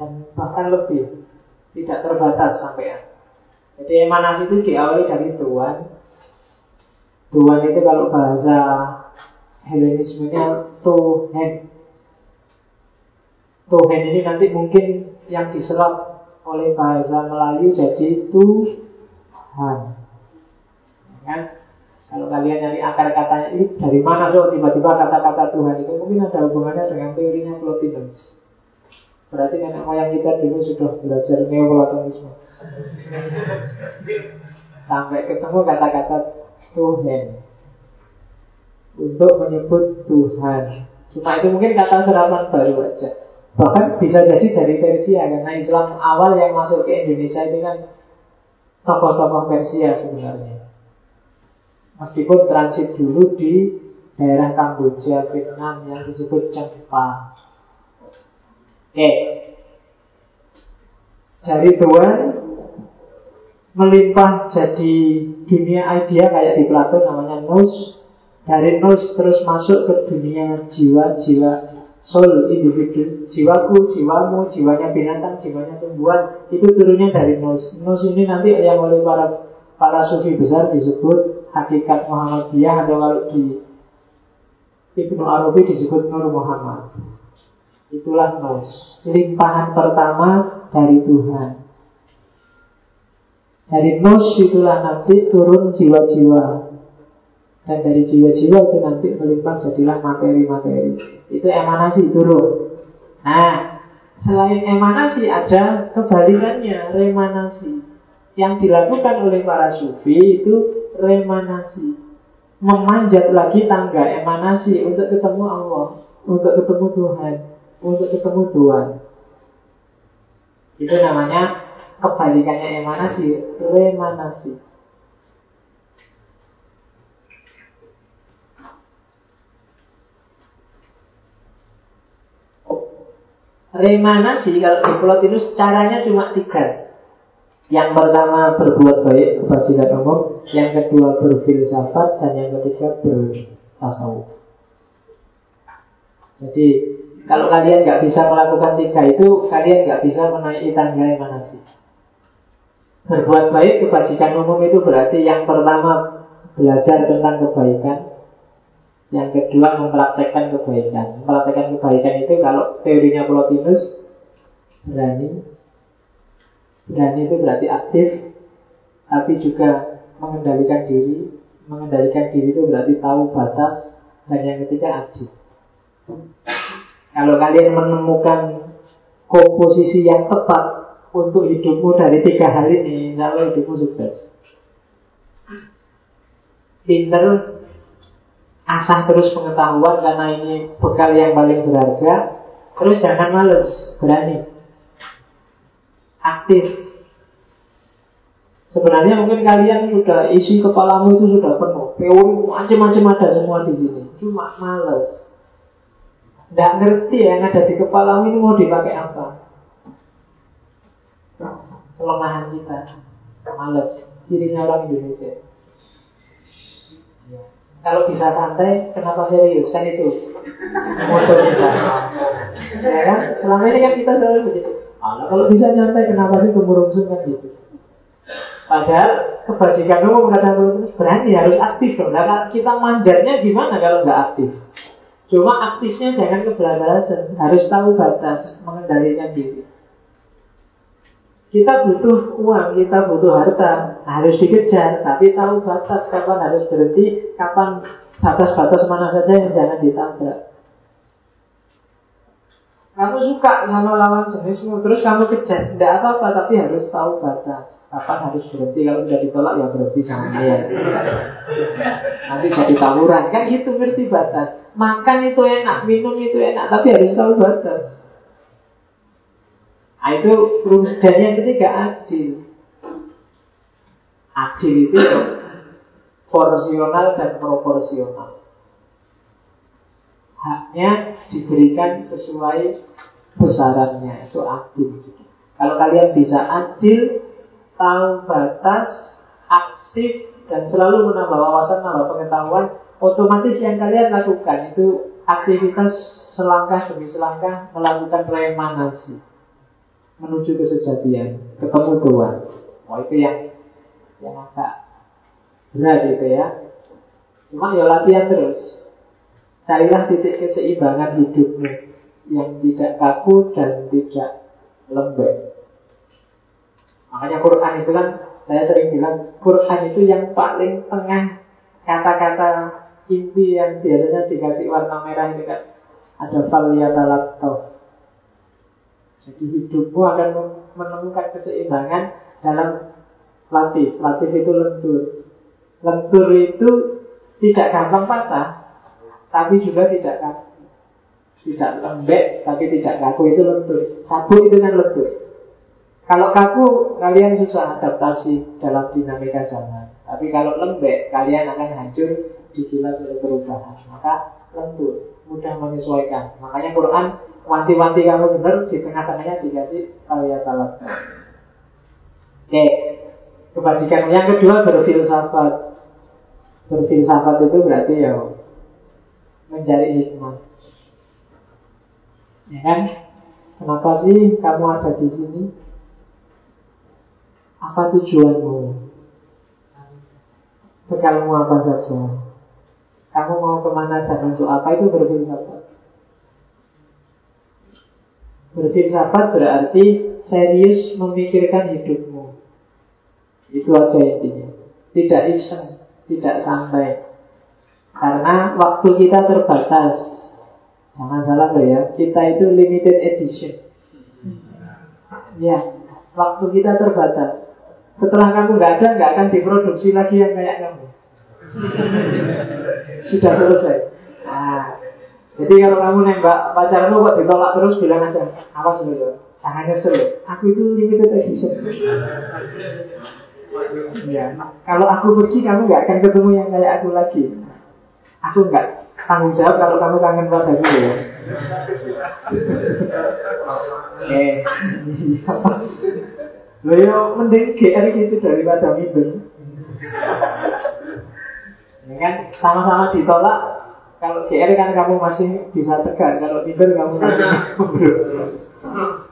dan bahkan lebih tidak terbatas sampai jadi emanasi itu diawali dari tuan tuan itu kalau bahasa Helenismenya Tuhan. Tuhan ini nanti mungkin yang diserap oleh bahasa Melayu jadi Tuhan. Kan kalau kalian nyari akar katanya ini dari mana so tiba-tiba kata-kata Tuhan itu? Mungkin ada hubungannya dengan teorinya Plotinus. Berarti nenek moyang kita dulu sudah belajar neoplatonisme. Sampai ketemu kata-kata Tuhan untuk menyebut Tuhan. Cuma itu mungkin kata serapan baru aja. Bahkan bisa jadi dari Persia karena Islam awal yang masuk ke Indonesia itu kan tokoh-tokoh Persia sebenarnya. Meskipun transit dulu di daerah Kamboja, Vietnam yang disebut Cempa. Oke. Dari Tuhan melimpah jadi dunia idea kayak di Plato namanya nous. Dari nous terus masuk ke dunia jiwa-jiwa soul individu, jiwaku, jiwamu, jiwanya binatang, jiwanya tumbuhan itu turunnya dari nous. Nous ini nanti yang oleh para para sufi besar disebut hakikat Muhammadiyah atau kalau di Ibnu Arabi disebut Nur Muhammad. Itulah nos Limpahan pertama dari Tuhan Dari nos itulah nanti turun jiwa-jiwa. Dan dari jiwa-jiwa itu nanti melimpah jadilah materi-materi. Itu emanasi turun. Nah Selain emanasi ada kebalikannya Remanasi. Yang dilakukan oleh para sufi itu Remanasi. Memanjat lagi tangga emanasi Untuk ketemu Allah Untuk ketemu Tuhan untuk ketemu Tuhan. Itu namanya kebalikannya emanasi, remanasi. Remanasi kalau di itu caranya cuma tiga. Yang pertama berbuat baik kebajikan umum, yang kedua berfilsafat, dan yang ketiga bertasawuf. Jadi kalau kalian nggak bisa melakukan tiga itu, kalian nggak bisa menaiki tangga emanasi. Berbuat baik kebajikan umum itu berarti yang pertama belajar tentang kebaikan, yang kedua mempraktekkan kebaikan. Mempraktekkan kebaikan itu kalau teorinya Plotinus berani, berani itu berarti aktif, tapi juga mengendalikan diri. Mengendalikan diri itu berarti tahu batas, dan yang ketiga adil. Kalau kalian menemukan komposisi yang tepat untuk hidupmu dari tiga hal ini, insya Allah hidupmu sukses. Pinter, asah terus pengetahuan karena ini bekal yang paling berharga. Terus jangan males, berani. Aktif. Sebenarnya mungkin kalian sudah isi kepalamu itu sudah penuh. Teori macam-macam ada semua di sini. Cuma males. Tidak ngerti yang ada di kepalamu ini mau dipakai apa. Kelemahan kita. Males. Cirinya orang Indonesia. Ya. Kalau bisa santai, kenapa serius? Kan itu kita. Ya kan? Selama ini kan kita selalu begitu. Allah kalau bisa nyantai, kenapa sih kemurungsung kan gitu? Padahal kebajikan umum kata berani harus aktif dong. Nah, kita manjatnya gimana kalau nggak aktif? Cuma aktifnya jangan kebablasan, harus tahu batas mengendalikan diri. Kita butuh uang, kita butuh harta, harus dikejar, tapi tahu batas kapan harus berhenti, kapan batas-batas mana saja yang jangan ditabrak. Kamu suka sama lawan jenismu, terus kamu kejar, tidak apa-apa, tapi harus tahu batas. Kapan harus berhenti, kalau sudah ditolak ya berhenti sama dia. Nanti jadi tawuran, kan gitu ngerti batas. Makan itu enak, minum itu enak, tapi harus tahu batas. Nah, itu dan yang ketiga adil. Adil itu porsional dan proporsional haknya diberikan sesuai besarannya itu adil. Kalau kalian bisa adil, tahu batas, aktif dan selalu menambah wawasan, menambah pengetahuan, otomatis yang kalian lakukan itu aktivitas selangkah demi selangkah melakukan remanasi menuju kesejatian, ketemu Tuhan. Oh itu yang yang agak berat itu ya. Cuma ya latihan terus. Carilah titik keseimbangan hidupmu yang tidak kaku dan tidak lembek. Makanya Quran itu kan saya sering bilang Quran itu yang paling tengah kata-kata inti yang biasanya dikasih warna merah ini kan ada faliyatalattaf. Jadi hidupmu akan menemukan keseimbangan dalam latih. Latih itu lentur. Lentur itu tidak gampang patah, tapi juga tidak kaku. Tidak lembek, tapi tidak kaku itu lentur. Sabu itu kan lentur. Kalau kaku, kalian susah adaptasi dalam dinamika zaman. Tapi kalau lembek, kalian akan hancur digilas oleh perubahan. Maka lentur, mudah menyesuaikan. Makanya Quran wanti-wanti kamu benar di tengah-tengahnya dikasih kalian talat. Oke, kebajikan yang kedua berfilsafat. Berfilsafat itu berarti ya mencari hikmah. Ya kan? Kenapa sih kamu ada di sini? Apa tujuanmu? Bekalmu apa saja? Kamu mau ke mana dan untuk apa itu berfilsafat? Berfilsafat berarti serius memikirkan hidupmu. Itu aja intinya. Tidak iseng, tidak santai. Karena waktu kita terbatas. Jangan salah loh ya, kita itu limited edition. Ya, waktu kita terbatas. Setelah kamu nggak ada, nggak akan diproduksi lagi yang kayak kamu. Sudah selesai. Nah, jadi kalau kamu nembak pacarmu kok ditolak terus bilang aja, apa sebenarnya? Jangan nyesel. Aku itu limited edition. ya, kalau aku pergi kamu nggak akan ketemu yang kayak aku lagi. Aku enggak tanggung jawab kalau kamu kangen padaku ya. *laughs* Eh, lo ya mending GR gitu daripada minder. Kan sama-sama ditolak. Kalau GR kan kamu masih bisa tegar, kalau minder kamu masih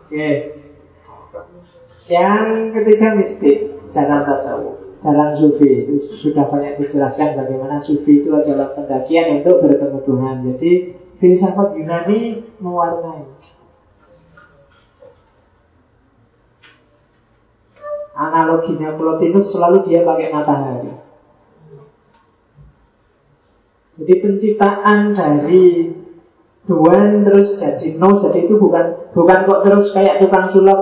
Oke. *laughs* Yang ketiga mistik, jangan tasawuf jalan sufi itu sudah banyak dijelaskan bagaimana sufi itu adalah pendakian untuk bertemu Tuhan. Jadi filsafat Yunani mewarnai. Analoginya Plotinus selalu dia pakai matahari. Jadi penciptaan dari Tuhan terus jadi no jadi itu bukan bukan kok terus kayak tukang sulap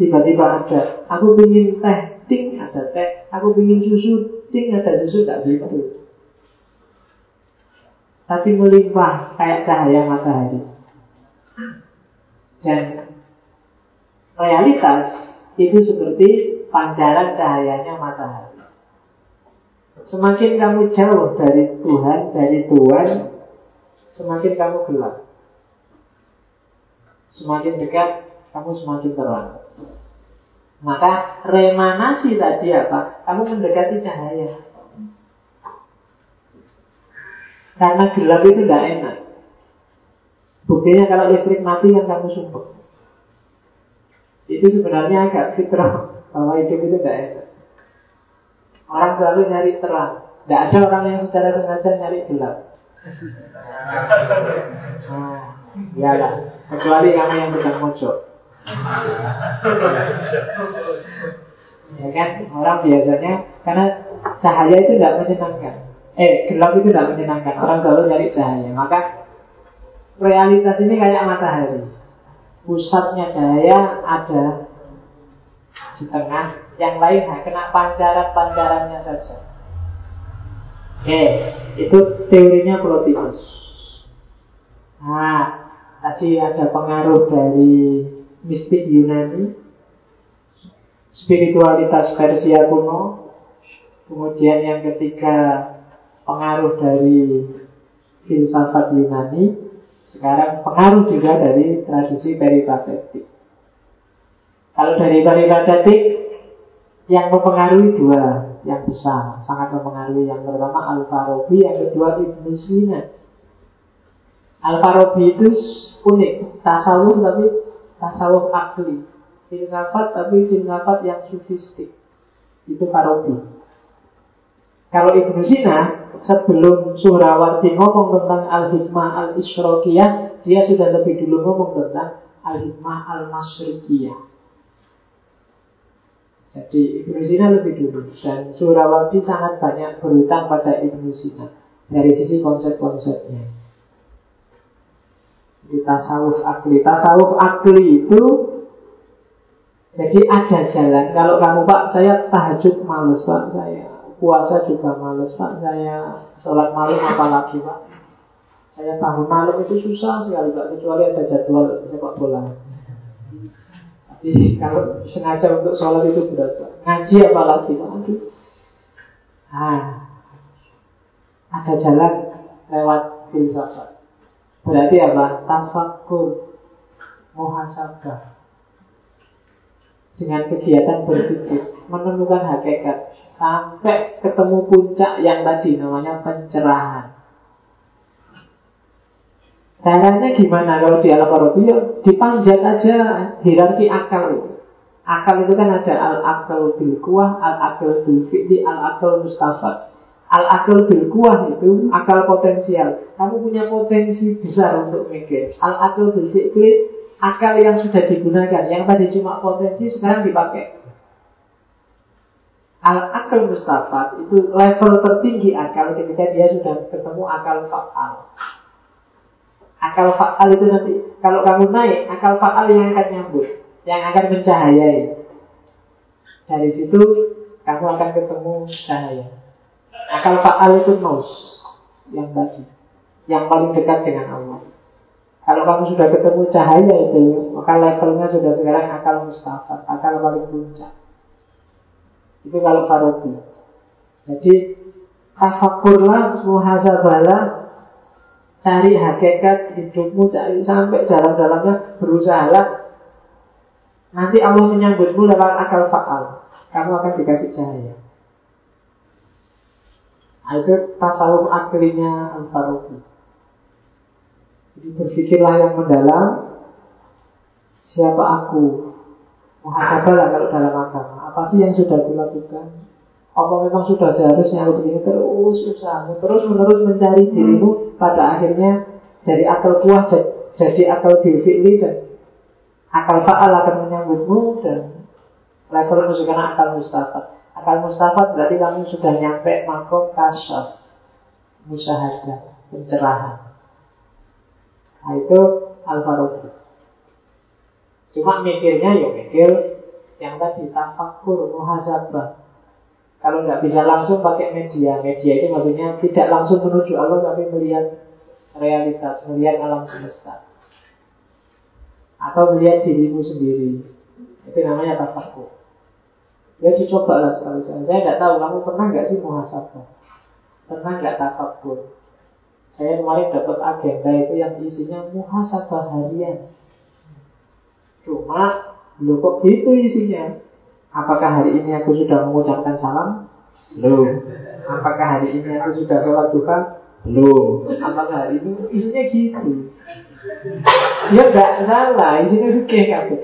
tiba-tiba ada. Aku ingin teh ting ada teh, aku ingin susu, ting ada susu, tak gitu. tapi melimpah kayak cahaya matahari. Dan realitas itu seperti pancaran cahayanya matahari. Semakin kamu jauh dari Tuhan, dari Tuhan, semakin kamu gelap. Semakin dekat, kamu semakin terang. Maka remanasi tadi apa? Kamu mendekati cahaya. Karena gelap itu tidak enak. Buktinya kalau listrik mati kan kamu sumpah. Itu sebenarnya agak fitrah bahwa itu tidak enak. Orang selalu nyari terang. Tidak ada orang yang secara sengaja nyari gelap. Nah, iyalah. Kecuali kamu yang sedang mojok. ya kan orang biasanya karena cahaya itu tidak menyenangkan eh gelap itu tidak menyenangkan orang selalu nyari cahaya maka realitas ini kayak matahari pusatnya cahaya ada di tengah yang lain nah, kena pancaran-pancarannya saja oke itu teorinya Plotinus nah tadi ada pengaruh dari mistik Yunani, spiritualitas Persia kuno, kemudian yang ketiga pengaruh dari filsafat Yunani, sekarang pengaruh juga dari tradisi peripatetik. Kalau dari peripatetik yang mempengaruhi dua yang besar, sangat mempengaruhi. Yang pertama Al-Farabi, yang kedua Ibn Sina. Al-Farabi itu unik, tasawuf tapi tasawuf akli filsafat tapi filsafat yang sufistik. Itu Farabi. Kalau Ibnu Sina sebelum Surawardi ngomong tentang al-hikmah al-isyrokiyah dia sudah lebih dulu ngomong tentang al-hikmah al-masyrikiyah jadi Ibnu Sina lebih dulu dan Surawardi sangat banyak berhutang pada Ibnu Sina dari sisi konsep-konsepnya di tasawuf akli. Tasawuf akli itu jadi ada jalan. Kalau kamu Pak, saya tahajud males Pak, saya puasa juga males Pak, saya sholat malam apalagi Pak. Saya tahu malam itu susah sekali Pak, kecuali ada jadwal sepak bola. Tapi kalau sengaja untuk sholat itu berat. Ngaji apalagi Pak. Ah, ada jalan lewat filsafat. Berarti apa? Tafakur Muhasabah Dengan kegiatan berpikir Menemukan hakikat Sampai ketemu puncak yang tadi Namanya pencerahan Caranya gimana kalau di Al-Farabi Dipanjat aja hierarki akal Akal itu kan ada al-akal bil kuah, al-akal bil fi'li, al-akal mustafad Al-akal bil kuah itu akal potensial. Kamu punya potensi besar untuk mikir. Al-akal bil fikri akal yang sudah digunakan. Yang tadi cuma potensi sekarang dipakai. Al-akal mustafat itu level tertinggi akal ketika dia sudah ketemu akal faal. Akal faal itu nanti kalau kamu naik, akal faal yang akan nyambut, yang akan mencahayai. Dari situ kamu akan ketemu cahaya. Akal faal itu nos yang tadi, yang paling dekat dengan Allah. Kalau kamu sudah ketemu cahaya itu, maka levelnya sudah sekarang akal mustafat, akal paling puncak. Itu kalau Farabi. Jadi tafakurlah, muhasabalah, cari hakikat hidupmu, cari sampai dalam-dalamnya, berusahalah. Nanti Allah menyambutmu lewat akal faal. Kamu akan dikasih cahaya. Nah, itu tasawuf aklinya Al-Farabi. Jadi berpikirlah yang mendalam Siapa aku Muhasabah kalau dalam agama Apa sih yang sudah dilakukan Apa memang sudah seharusnya aku begini? Terus usaha Terus menerus mencari dirimu Pada akhirnya Dari akal kuah jadi akal bilfi'li Dan akal fa'al akan menyambutmu Dan level musikana akal mustafat Akal mustafat berarti kamu sudah nyampe makom kasyaf Musyahadah Pencerahan. Nah itu Al-Farabi Cuma mikirnya ya mikir Yang tadi tafakur muhasabah Kalau nggak bisa langsung pakai media Media itu maksudnya tidak langsung menuju Allah Tapi melihat realitas, melihat alam semesta. Atau melihat dirimu sendiri. Itu namanya tafakur. Ya dicoba lah sekali-sekali. Saya tidak tahu kamu pernah nggak sih muhasabah? Pernah nggak tafakur? Saya kemarin dapat agenda itu yang isinya muhasabah harian. Cuma, lo kok gitu isinya? Apakah hari ini aku sudah mengucapkan salam? Belum. Apakah hari ini aku sudah sholat duha? Belum. Apakah hari ini isinya gitu? Ya nggak salah, isinya oke kabeh.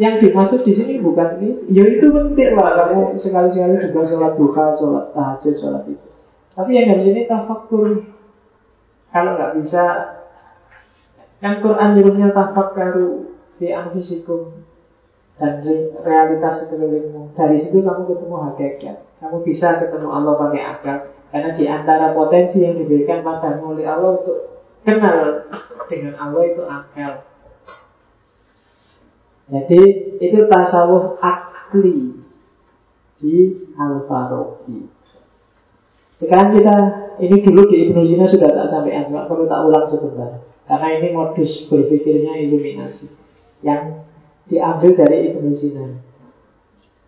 Yang dimaksud di sini bukan ini, ya itu penting lah kamu sekali-sekali juga sholat duha, sholat tahajud, sholat itu. Tapi yang dari sini tafakur kalau nggak bisa, kan Quran nyuruhnya tafakkaru di anfusikum dan realitas sekelilingmu. Dari situ kamu ketemu hakikat. Kamu bisa ketemu Allah pakai akal. Karena di antara potensi yang diberikan padamu oleh Allah untuk kenal dengan Allah itu akal. Jadi itu tasawuf akli di Al-Farabi. Sekarang kita ini dulu di Ibnu Sina sudah tak sampai nggak perlu tak ulang sebentar. Karena ini modus berpikirnya iluminasi yang diambil dari Ibnu Sina.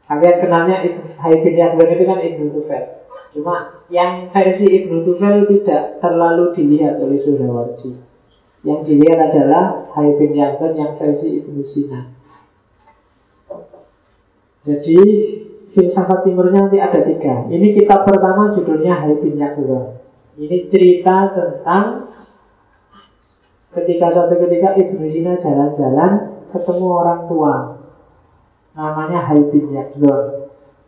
Kalian kenalnya Hai bin Yakbar itu kan Ibnu Tufel. Cuma yang versi Ibnu Tufel tidak terlalu dilihat oleh Surawardi. Yang dilihat adalah Hai bin Yakbar yang versi Ibnu Sina. Jadi filsafat timurnya nanti ada tiga. Ini kitab pertama judulnya Hai bin Ini cerita tentang ketika suatu ketika Ibnu Sina jalan-jalan ketemu orang tua. Namanya Hai bin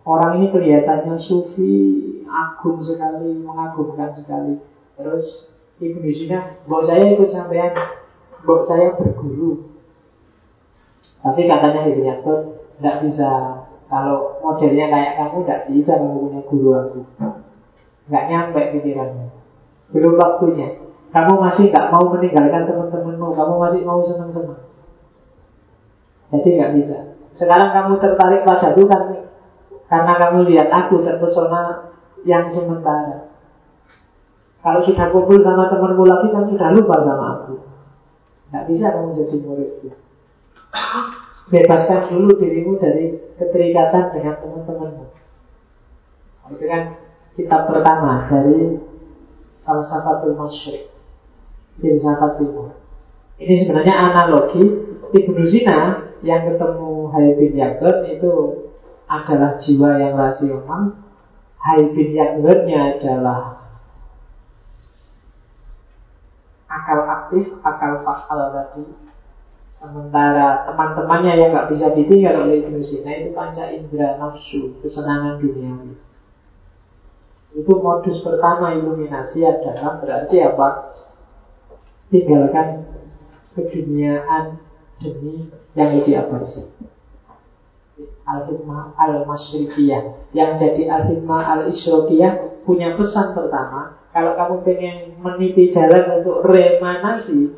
Orang ini kelihatannya sufi, agung sekali, mengagumkan sekali. Terus Ibnu Sina, bok saya ikut sampean, bok saya berguru. Tapi katanya Ibnu Yakub tidak bisa kalau modelnya kayak kamu tidak bisa kamu guru aku. Nggak nyampe pikirannya. Belum waktunya. Kamu masih nggak mau meninggalkan teman-temanmu. Kamu masih mau senang-senang. Jadi nggak bisa. Sekarang kamu tertarik padaku kan karena kamu lihat aku terpesona yang sementara. Kalau sudah kumpul sama temanmu lagi kan sudah lupa sama aku. Nggak bisa kamu jadi muridku. Bebaskan dulu dirimu dari keterikatan dengan teman-temanmu. Itu kan kitab pertama dari Falsafatul Masyrik Filsafat Timur Ini sebenarnya analogi Ibnu Sina yang ketemu Hai bin itu adalah jiwa yang rasional Hai bin adalah akal aktif, akal fakal tadi Sementara teman-temannya yang nggak bisa ditinggal oleh Ibnu Sina itu panca indera nafsu, kesenangan dunia. Itu modus pertama iluminasi adalah berarti apa? Tinggalkan keduniaan demi yang lebih abadi. Al-Hikmah Al-Masyrikiyah Yang jadi Al-Hikmah Al-Isyrokiyah Punya pesan pertama Kalau kamu pengen meniti jalan untuk remanasi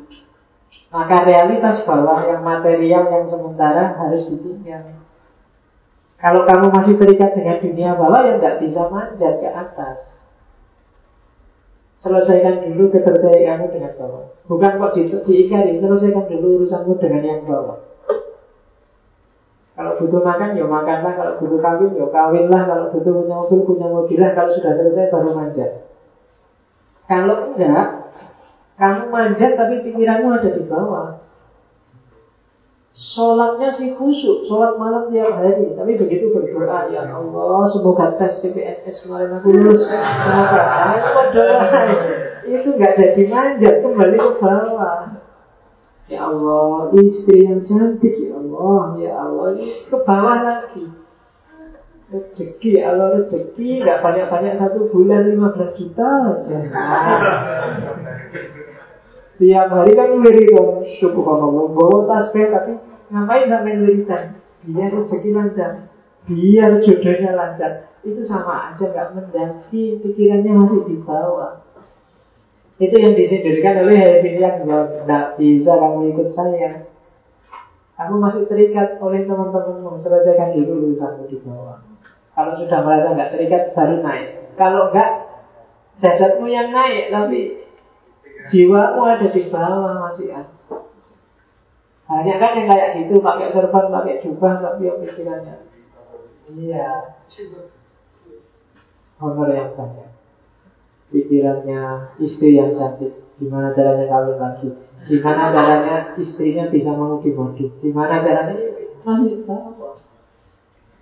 maka realitas bawah yang material yang sementara harus ditinggal. Kalau kamu masih terikat dengan dunia bawah ya tidak bisa manjat ke atas. Selesaikan dulu ketertarikanmu dengan bawah. Bukan kok di, diingkari, selesaikan dulu urusanmu dengan yang bawah. Kalau butuh makan, ya makanlah. Kalau butuh kawin, ya kawinlah. Kalau butuh punya mobil, punya mobil lah. Kalau sudah selesai, baru manjat. Kalau enggak, kamu manjat tapi pikiranmu ada di bawah. Sholatnya sih khusyuk, sholat malam tiap hari. Tapi begitu berdoa, ya Allah, semoga tes TPNS kemarin aku lulus. Doa. Itu nggak jadi manjat, kembali ke bawah. Ya Allah, istri yang cantik, ya Allah, ya Allah, ini ke bawah lagi. Rezeki, ya Allah rezeki, nggak banyak-banyak satu bulan 15 juta aja. Tiap hari kan ngelirik wong subhanallah bawa tasbih tapi ngapain sampai ngelirik Biar rezeki lancar, biar jodohnya lancar. Itu sama aja nggak mendaki, pikirannya masih di bawah. Itu yang disindirkan oleh Hayati yang Tidak bisa kamu ikut saya Kamu masih terikat oleh teman-temanmu Selesaikan dulu urusanmu di bawah Kalau sudah merasa nggak terikat baru naik Kalau enggak Jasadmu yang naik Tapi Jiwamu ada di bawah masih ada. Banyak kan yang kayak gitu, pakai serban, pakai jubah, tapi yang pikirannya. Iya. Honor yang banyak. Pikirannya istri yang cantik. Gimana caranya kawin lagi? Gimana caranya istrinya bisa mengudi-mudi? Gimana caranya masih bawah.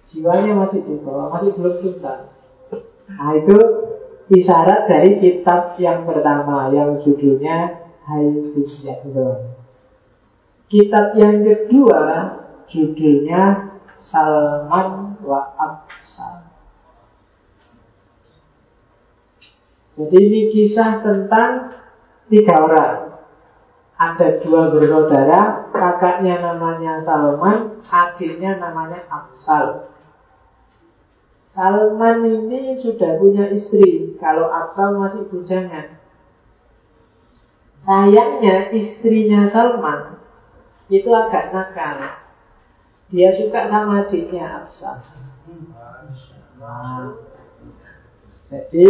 Jiwanya masih di bawah, masih belum cinta. Nah itu isyarat dari kitab yang pertama yang judulnya Haidisyahdon. Kitab yang kedua judulnya Salman wa Absal. Jadi ini kisah tentang tiga orang. Ada dua bersaudara, kakaknya namanya Salman, adiknya namanya Absal. Salman ini sudah punya istri. Kalau Absal masih bujangan. Sayangnya istrinya Salman Itu agak nakal. Dia suka sama adiknya Absal Jadi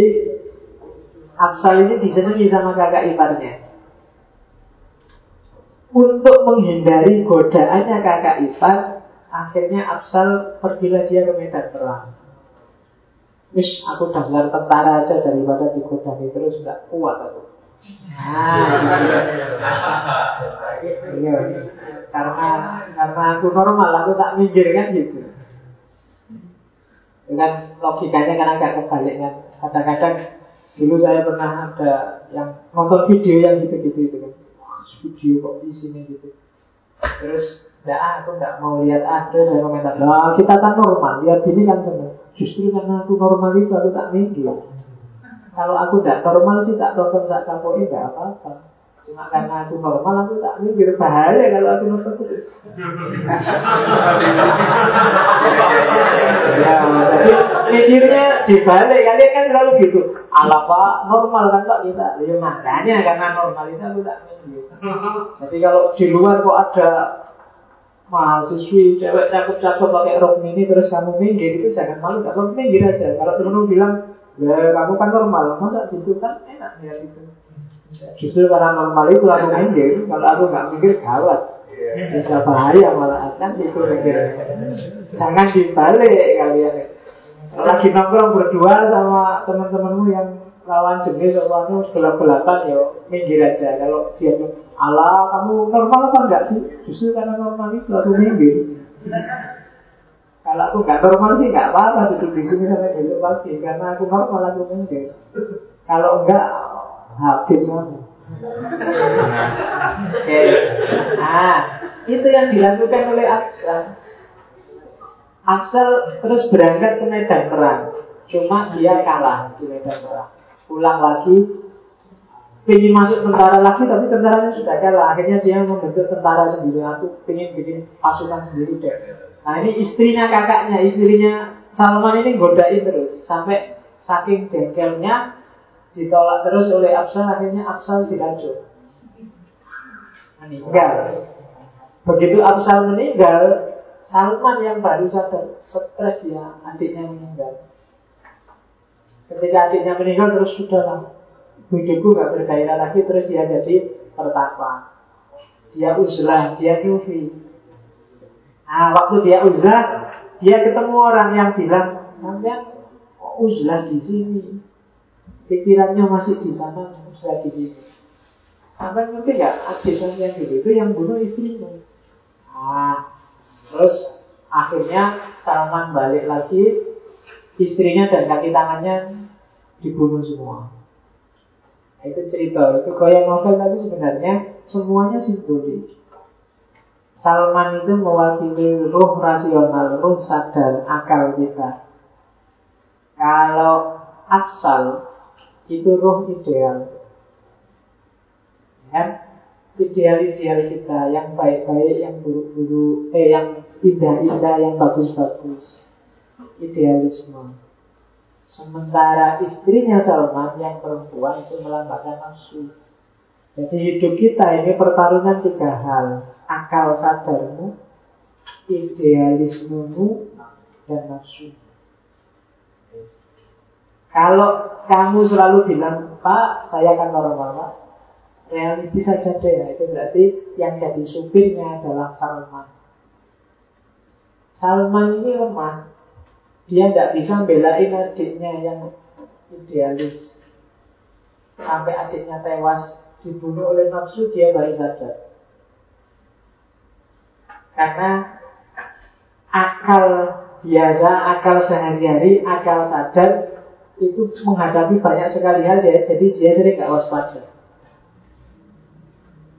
Absal ini disenangi sama kakak iparnya Untuk menghindari godaannya kakak ipar Akhirnya Absal pergilah dia ke medan perang Wis aku daftar tentara aja daripada digodani terus nggak kuat aku. Nah, iya. Karena karena aku normal, aku tak mikir kan gitu. Dengan logikanya kan agak kebalik kan. Kadang-kadang dulu saya pernah ada yang nonton video yang gitu-gitu itu kan. Video kok di sini gitu. Terus, ya aku nggak mau lihat ada saya komentar. Nah, kita kan normal, lihat ini kan seneng. Justru karena aku normal itu aku tak minggir. Kalau aku tidak normal sih tak tonton tak kapoi tidak apa-apa. Cuma karena aku normal aku tak minggir bahaya kalau aku nonton terus. *laughs* ya, jadi mikirnya dibalik kalian kan selalu gitu. Ala pak normal kan pak kita. Ya makanya karena normal itu aku tak minggir. *laughs* Jadi kalau di luar kok ada mahasiswi cewek cakep-cakep pakai rok mini terus kamu minggir itu jangan malu gak apa minggir aja? Kalau temen bilang ya kamu kan normal. Masa gitu kan enak ya gitu. Justru karena normal itu aku minggir. Kalau aku nggak minggir gawat. Bisa bahaya malah. Kan itu mikir jangan dibalik kalian lagi nongkrong berdua sama teman-temanmu yang lawan jenis lawannya gelap-gelapan ya minggir aja kalau dia Allah kamu normal apa enggak sih? Justru karena normal itu aku minggir. Kalau aku nggak normal sih nggak apa-apa duduk di sini sampai besok pagi karena aku normal aku minggir. Kalau enggak habis kamu. *laughs* Oke. Nah, itu yang dilakukan oleh Aksal. Aksal terus berangkat ke medan perang. Cuma dia kalah di medan perang. Pulang lagi ingin masuk tentara lagi tapi tentaranya sudah kalah. Akhirnya dia membentuk tentara sendiri. Aku ingin bikin pasukan sendiri deh. Nah ini istrinya kakaknya istrinya Salman ini godain terus. Sampai saking jengkelnya ditolak terus oleh Absal akhirnya Absal dihancur meninggal. Begitu Absal meninggal Salman yang baru sadar stres ya adiknya meninggal. Ketika adiknya meninggal terus sudah lama hidupku gak bergairah lagi terus dia jadi pertapa. Dia uzlah dia nyufi. Nah waktu dia uzlah dia ketemu orang yang bilang sampai kok uzlah di sini? Pikirannya masih di sana uzlah di sini. Sampai ngerti gak adegan yang dulu itu yang bunuh istrinya. Nah terus akhirnya Salman balik lagi istrinya dan kaki tangannya dibunuh semua itu cerita, itu gaya novel tapi sebenarnya semuanya simbolik. Salman itu mewakili ruh rasional, ruh sadar, akal kita. Kalau Afsal itu ruh ideal. Ya, ideal-ideal kita yang baik-baik, yang buruk-buruk, eh yang indah-indah, yang bagus-bagus. Idealisme. Sementara istrinya Salman yang perempuan itu melambangkan nafsu. Jadi hidup kita ini pertarungan tiga hal. Akal sadarmu, idealismemu, dan nafsu. Kalau kamu selalu bilang, Pak, saya akan normal, Pak. Realistis saja deh ya. Itu berarti yang jadi supirnya adalah Salman. Salman ini lemah. Dia tidak bisa belain adiknya yang idealis. Sampai adiknya tewas dibunuh oleh nafsu, dia baru sadar. Karena akal biasa, akal sehari-hari, akal sadar itu menghadapi banyak sekali hal ya, jadi dia sering gak waspada.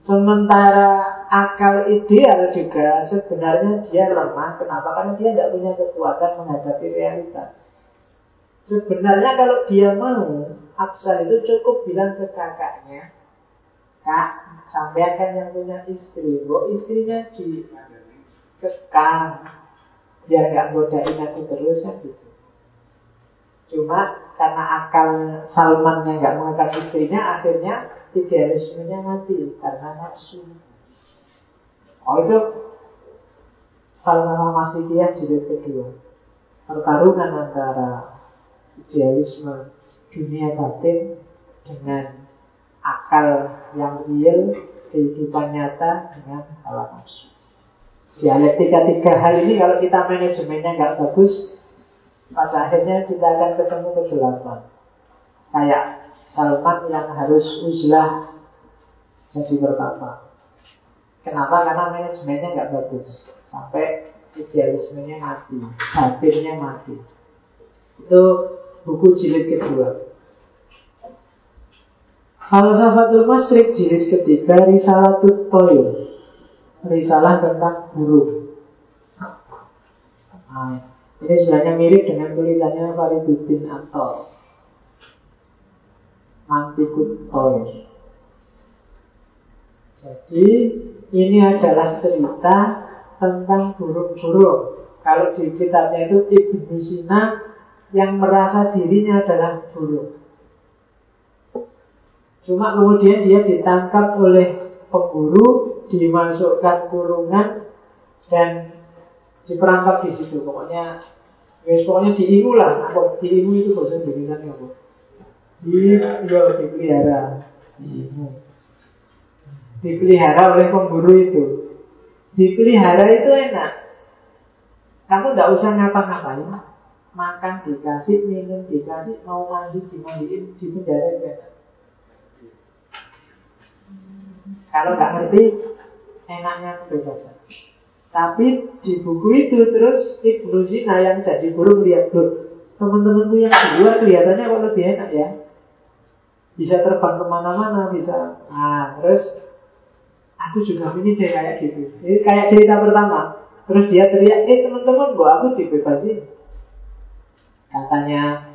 Sementara akal ideal juga sebenarnya dia lemah. Kenapa? Karena dia tidak punya kekuatan menghadapi realitas. Sebenarnya kalau dia mau, Absal itu cukup bilang ke kakaknya, Kak, sampai kan yang punya istri, kok istrinya di kekang, biar nggak godain aku terus kan gitu. Cuma karena akal Salman yang nggak mengangkat istrinya, akhirnya idealismenya mati karena nafsu. Oh itu falsafah Masikiyah jilid kedua. Pertarungan antara idealisme dunia batin dengan akal yang real kehidupan nyata dengan hawa nafsu. Dialektika tiga hal ini kalau kita manajemennya nggak bagus, pada akhirnya kita akan ketemu kegelapan. Kayak Salman yang harus uzlah jadi pertama. Kenapa? Karena manajemennya nggak bagus. Sampai idealismenya mati, batinnya mati. Itu buku jilid kedua. Falsafatul Masrik jilid ketiga Risalah Toyo Risalah tentang burung nah, Ini sebenarnya mirip dengan tulisannya Fariduddin Antol Mantikut Toyo Jadi ini adalah cerita tentang burung-burung Kalau di kitabnya itu Ibnu Sina yang merasa dirinya adalah burung Cuma kemudian dia ditangkap oleh pemburu, dimasukkan kurungan dan diperangkap di situ. Pokoknya, ya pokoknya diimu lah. Apa diimu itu bahasa Indonesia apa? Di, ya, dipelihara. Dipelihara oleh pemburu itu. Dipelihara itu enak. Kamu tidak usah ngapa-ngapain. Makan dikasih, minum dikasih, mau mandi dimandiin, di penjara enak. Kalau nggak ngerti, enaknya kebebasan. Tapi di buku itu terus Ibnu Zina yang jadi guru melihat tuh teman-temanku yang di luar kelihatannya kok lebih enak ya. Bisa terbang ke mana-mana, bisa. Nah, terus aku juga ini deh kayak gitu. Ini kayak cerita pertama. Terus dia teriak, eh teman-teman, gua aku dibebasin. Katanya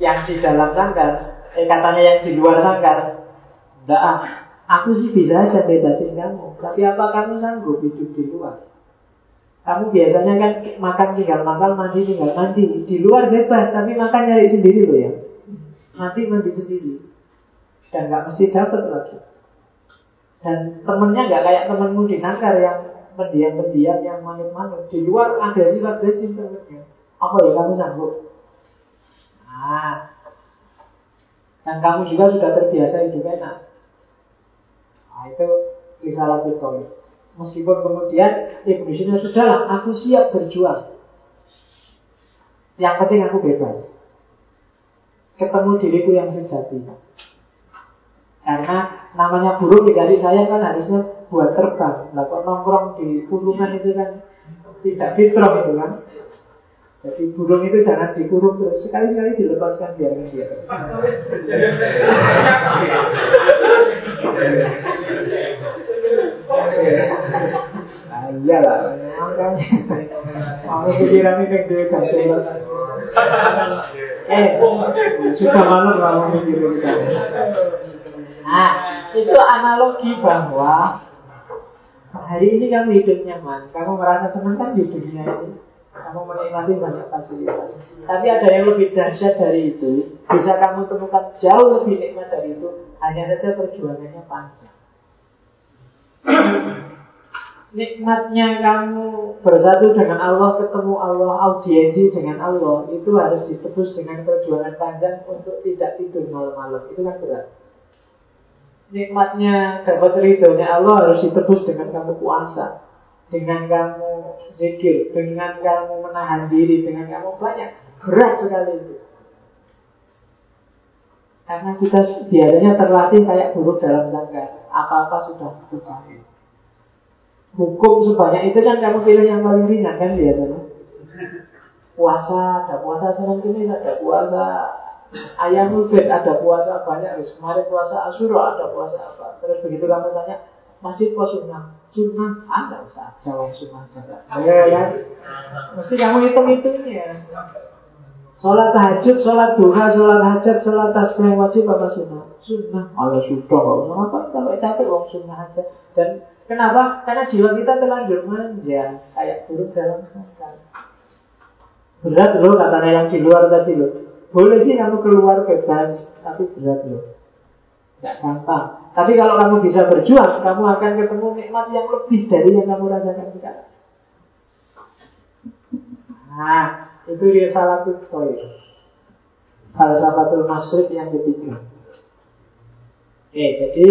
yang di dalam sangkar, eh katanya yang di luar sangkar, enggak ah, Aku sih bisa aja bebasin kamu Tapi apa kamu sanggup hidup di luar Kamu biasanya kan makan tinggal makan, mandi tinggal mandi Di luar bebas, tapi makan nyari sendiri loh ya Mati mandi sendiri Dan gak mesti dapat lagi Dan temennya gak kayak temenmu di sangkar yang pendiam-pendiam yang manut-manut Di luar agresif-agresif temennya Apa ya kamu sanggup? Nah, dan kamu juga sudah terbiasa hidup enak Nah itu risalah Bukhari. Meskipun kemudian Ibnu Sina sudahlah, aku siap berjuang. Yang penting aku bebas. Ketemu diriku yang sejati. Karena namanya burung dari saya kan harusnya buat terbang. Nah kok nongkrong di kurungan itu kan tidak fitrah itu kan. Jadi burung itu jangan dikurung terus sekali-sekali dilepaskan biarkan dia. Nah, iyalah, makanya kamu pikiran ini dia kasih Eh, sudah malam kamu mikir kita. Nah, itu analogi bahwa hari ini kamu hidup nyaman, kamu merasa senang kan di dunia ini. Kamu menikmati banyak fasilitas. Tapi ada yang lebih dahsyat dari itu. Bisa kamu temukan jauh lebih nikmat dari itu. Hanya saja perjuangannya panjang. Nikmatnya kamu bersatu dengan Allah, ketemu Allah, audiensi dengan Allah, itu harus ditebus dengan perjuangan panjang untuk tidak tidur malam-malam. Itu kan berat. nikmatnya dapat ridhonya Allah harus ditebus dengan kamu puasa, dengan kamu zikir, dengan kamu menahan diri, dengan kamu banyak berat sekali itu. Karena kita biasanya terlatih kayak buruk dalam sangka, apa-apa sudah tercapai. Hukum sebanyak itu kan kamu pilih yang paling ringan kan biasanya. Puasa, ada puasa Senin Kamis, ada puasa ayam ulfit, ada puasa banyak. Terus kemarin puasa Asyura, ada puasa apa. Terus begitu kamu tanya, masih puasa sunnah? Sunnah? Ada usah jawab sunnah. Ya, ya. Mesti kamu hitung-hitungnya. Sholat tahajud, sholat duha, sholat hajat, sholat tasbih wajib apa sunnah? Sunnah. Allah sudah, kalau apa? Kalau capek, wong sunnah aja. Dan Kenapa? Karena jiwa kita terlanjur manja, kayak burung dalam sangkar. Berat loh katanya yang di luar tadi loh. Boleh sih kamu keluar bebas, tapi berat loh. Gak gampang. Tapi kalau kamu bisa berjuang, kamu akan ketemu nikmat yang lebih dari yang kamu rasakan sekarang. Nah, itu dia salah satu poin. Falsafatul Masrik yang ketiga. Oke, jadi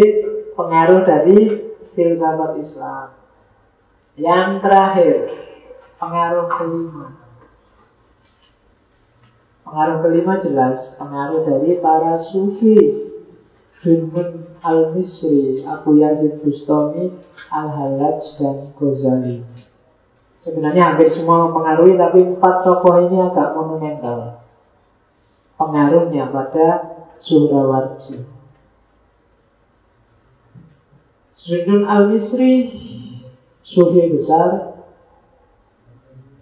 pengaruh dari filsafat Islam. Yang terakhir, pengaruh kelima. Pengaruh kelima jelas, pengaruh dari para sufi. Dunun Al-Misri, Abu Yazid Bustami, Al-Halaj, dan Ghazali. Sebenarnya hampir semua mempengaruhi, tapi empat tokoh ini agak monumental. Pengaruhnya pada Surawarji. Zunun al-Misri Sufi besar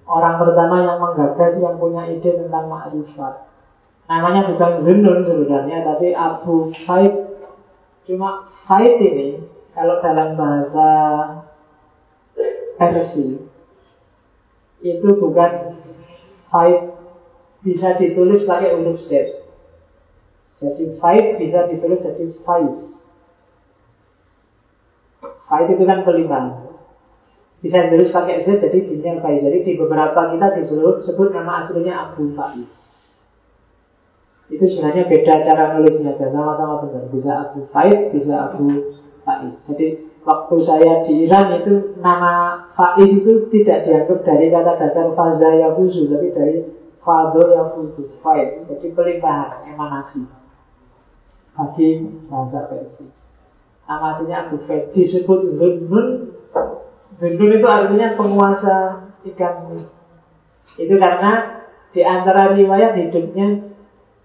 Orang pertama yang menggagas Yang punya ide tentang ma'rifat Namanya bukan Zunun sebenarnya Tapi Abu Said. Cuma Said ini Kalau dalam bahasa Persi Itu bukan Said. Bisa ditulis pakai huruf Z. Jadi Said bisa ditulis jadi Faiz Faiz itu kan kelima. Bisa ditulis pakai Z jadi bunyinya Faiz. Jadi di beberapa kita disebut sebut nama aslinya Abu Faiz. Itu sebenarnya beda cara nulisnya dan sama-sama benar. Bisa Abu Faiz, bisa Abu Faiz. Jadi waktu saya di Iran itu nama Faiz itu tidak dianggap dari kata dasar Faza Yafuzu, tapi dari Fado Yafuzu, Faiz. Jadi pelimpahan, emanasi bagi bahasa Persia. Nama aslinya Abu Faid disebut Zunun. Zunun itu artinya penguasa ikan. Itu karena di antara riwayat hidupnya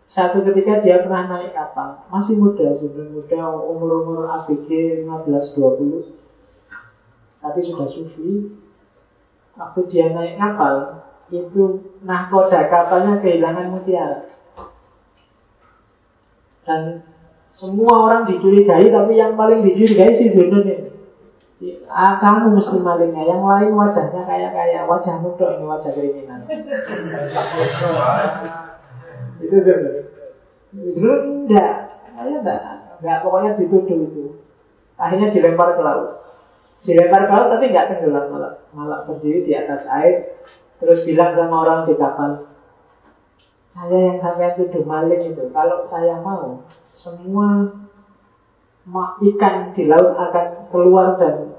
satu ketika dia pernah naik kapal Masih muda, Zunun muda Umur-umur ABG 15-20 Tapi sudah sufi Waktu dia naik kapal Itu nahkoda kapalnya kehilangan mutiara Dan semua orang dicurigai, tapi yang paling dicurigai si Dunun ini. Ah, kamu mesti malingnya, yang lain wajahnya kayak kayak wajah muda ini wajah kriminal. *laughs* itu Dunun. Dunun enggak, saya enggak, enggak pokoknya dituduh itu. Akhirnya dilempar ke laut. Dilempar ke laut tapi enggak tenggelam malah, malah berdiri di atas air. Terus bilang sama orang di kapal, saya yang sampai tuduh maling itu, kalau saya mau, semua ikan di laut akan keluar dan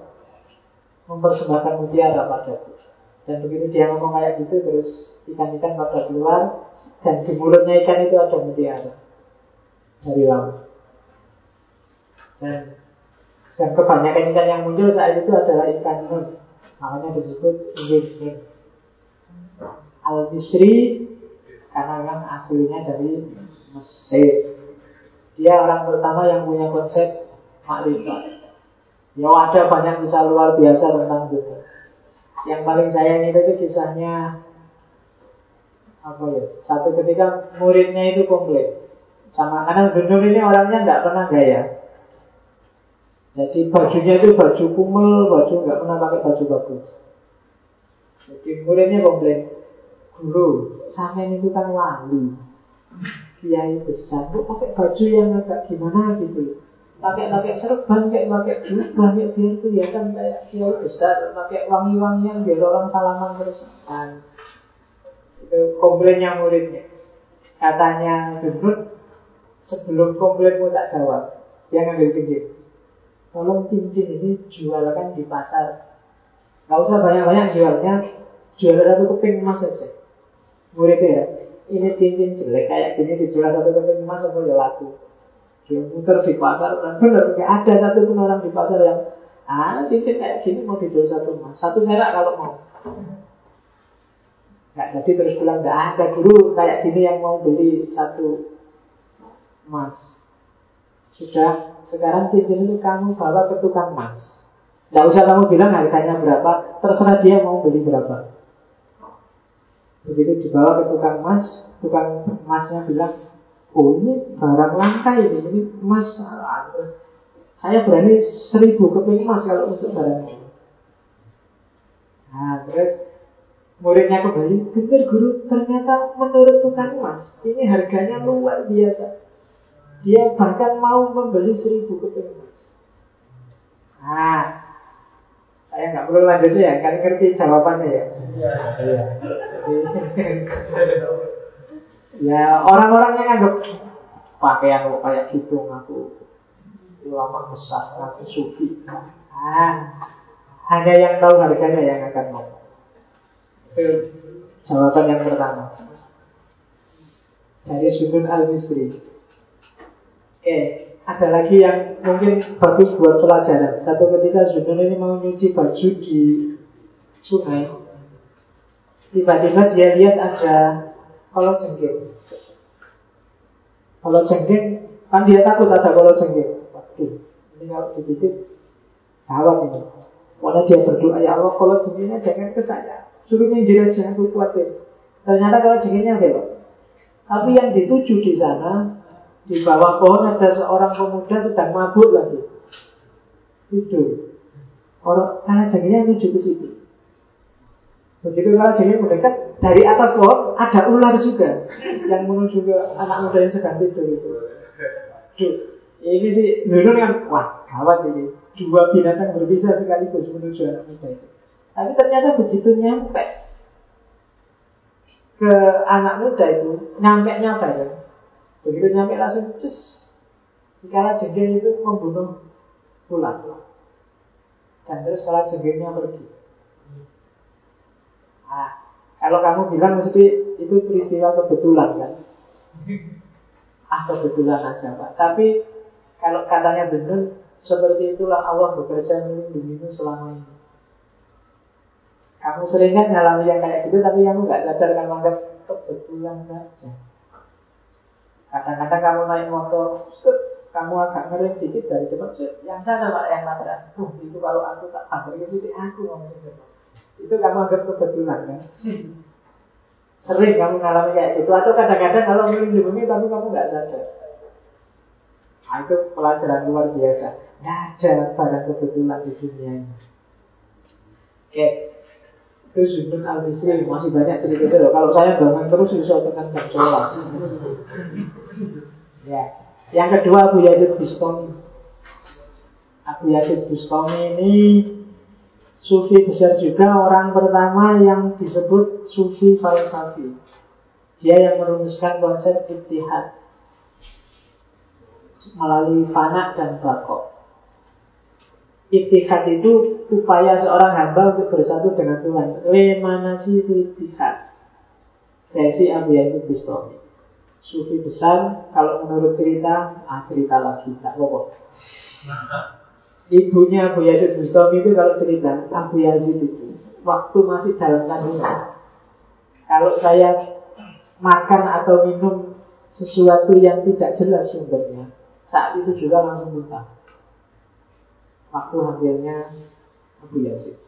mempersembahkan mutiara padaku. Dan begitu dia ngomong kayak gitu terus ikan-ikan pada keluar dan di mulutnya ikan itu ada mutiara dari laut. Dan dan kebanyakan ikan yang muncul saat itu adalah ikan nun. Makanya disebut nun. Al-Misri karena memang aslinya dari Mesir. Dia orang pertama yang punya konsep makrifat. Ya ada banyak kisah luar biasa tentang itu. Yang paling saya ingat itu kisahnya apa ya? Satu ketika muridnya itu komplain sama karena Gunung ini orangnya nggak pernah gaya. Jadi bajunya itu baju kumel, baju nggak pernah pakai baju bagus. Jadi muridnya komplain, guru, sampean itu kan wali. Kiai besar. Kok pakai baju yang agak gimana gitu pakai pakai serban kayak pakai jubah kayak biar kelihatan kayak kiai besar. Pakai wangi-wangian biar orang salaman terus. Kan. Itu komplainnya muridnya. Katanya Gendut sebelum komplainmu tak jawab dia ngambil cincin. Tolong cincin ini jualkan di pasar. Gak usah banyak-banyak jualnya, jual satu keping emas saja. Murid ya, ini cincin jelek kayak gini dijual satu keping emas apa ya laku. Dia muter di pasar dan benar nggak ada satu pun orang di pasar yang ah cincin kayak gini mau dijual satu emas, satu merah kalau mau. Nggak jadi terus bilang nggak ada guru kayak gini yang mau beli satu emas. Sudah sekarang cincin itu kamu bawa ke tukang emas. Tidak usah kamu bilang harganya berapa, terserah dia mau beli berapa. Begitu dibawa ke tukang emas, tukang emasnya bilang, oh ini barang langka ini, ini emas. Ah, terus saya berani seribu keping emas kalau untuk barang ini. Nah, terus muridnya kembali, benar guru, ternyata menurut tukang emas, ini harganya luar biasa. Dia bahkan mau membeli seribu keping emas. Nah, saya nggak perlu lanjut ya, kan ngerti jawabannya ya. Iya. Ya orang-orang yang anggap pakaian kok kayak gitu ngaku ulama besar, ngaku sufi. Ah, hanya yang tahu harganya yang akan. Itu jawaban yang pertama. Dari Sunun Al-Misri. Oke, ada lagi yang mungkin bagus buat pelajaran. Satu ketika Zunun ini mau nyuci baju di sungai. Tiba-tiba dia lihat ada kolot jengking. Kolot jengking, kan dia takut ada kolot jengking. Waduh, ini kalau dititip, gawat ini. Karena dia berdoa, ya Allah kalau jengkingnya jangan ke saya. Suruh minggir aja, aku kuatir. Ternyata kalau jengkingnya belok. Tapi yang dituju di sana di bawah pohon ada seorang pemuda sedang mabuk lagi. Tidur. Orang karena jadinya menuju ke situ. Begitu kalau jadinya mendekat dari atas pohon ada ular juga yang menuju ke anak muda yang sedang tidur itu. Duh, ini sih dulu yang wah gawat ini. Dua binatang berbisa sekaligus menuju anak muda itu. Tapi ternyata begitu nyampe ke anak muda itu, nyampe nya bareng. Begitu nyampe langsung cus. Sekarang jengking itu membunuh ular. Dan terus kalau jengkingnya pergi. Nah, kalau kamu bilang mesti itu peristiwa kebetulan kan? Ah kebetulan aja Pak. Tapi kalau katanya benar, seperti itulah Allah bekerja melindungimu selama ini. Kamu sering kan nyalami yang kayak gitu, tapi kamu nggak sadar kamu anggap kebetulan saja. Kadang-kadang kamu naik motor, kamu agak ngerem dikit dari set, yang sana pak yang nabrak. Uh, itu kalau aku tak tabrak itu aku ngomong. Itu kamu anggap kebetulan kan? Sering kamu ngalami kayak gitu. Atau kadang-kadang kalau melindungi tapi kamu nggak sadar. Nah, itu pelajaran luar biasa. Nggak ada barang kebetulan di dunia ini. Oke, itu Zunun al-Misri masih banyak cerita cerita. Kalau saya bangun terus bisa tekan jam *laughs* ya. Yang kedua Abu Yazid Bistami. Abu Yazid Bistami ini Sufi besar juga orang pertama yang disebut Sufi Falsafi. Dia yang merumuskan konsep ittihad melalui fana dan bakok. Itikad itu upaya seorang hamba untuk bersatu dengan Tuhan. Lemanasi itu itikad. Versi Abu Yazid Bustami. Sufi besar, kalau menurut cerita, ah cerita lagi, tak apa Ibunya Abu Yazid Bustami itu kalau cerita, Abu Yazid itu waktu masih dalam kandungan. Kalau saya makan atau minum sesuatu yang tidak jelas sumbernya, saat itu juga langsung muntah waktu hamilnya Abu Yazid.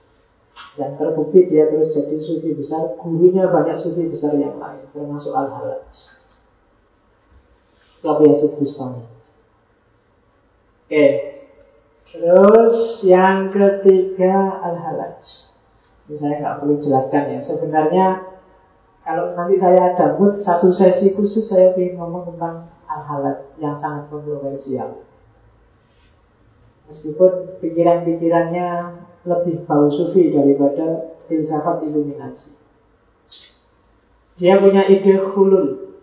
Dan terbukti dia terus jadi sufi besar, gurunya banyak sufi besar yang lain, termasuk Al-Halaj. Abu Yazid Bustami. Oke, terus yang ketiga Al-Halaj. Saya nggak perlu jelaskan ya. Sebenarnya kalau nanti saya ada mood satu sesi khusus saya ingin ngomong tentang Al-Halaj yang sangat kontroversial. Meskipun pikiran-pikirannya lebih bau sufi daripada filsafat iluminasi. Dia punya ide hulul.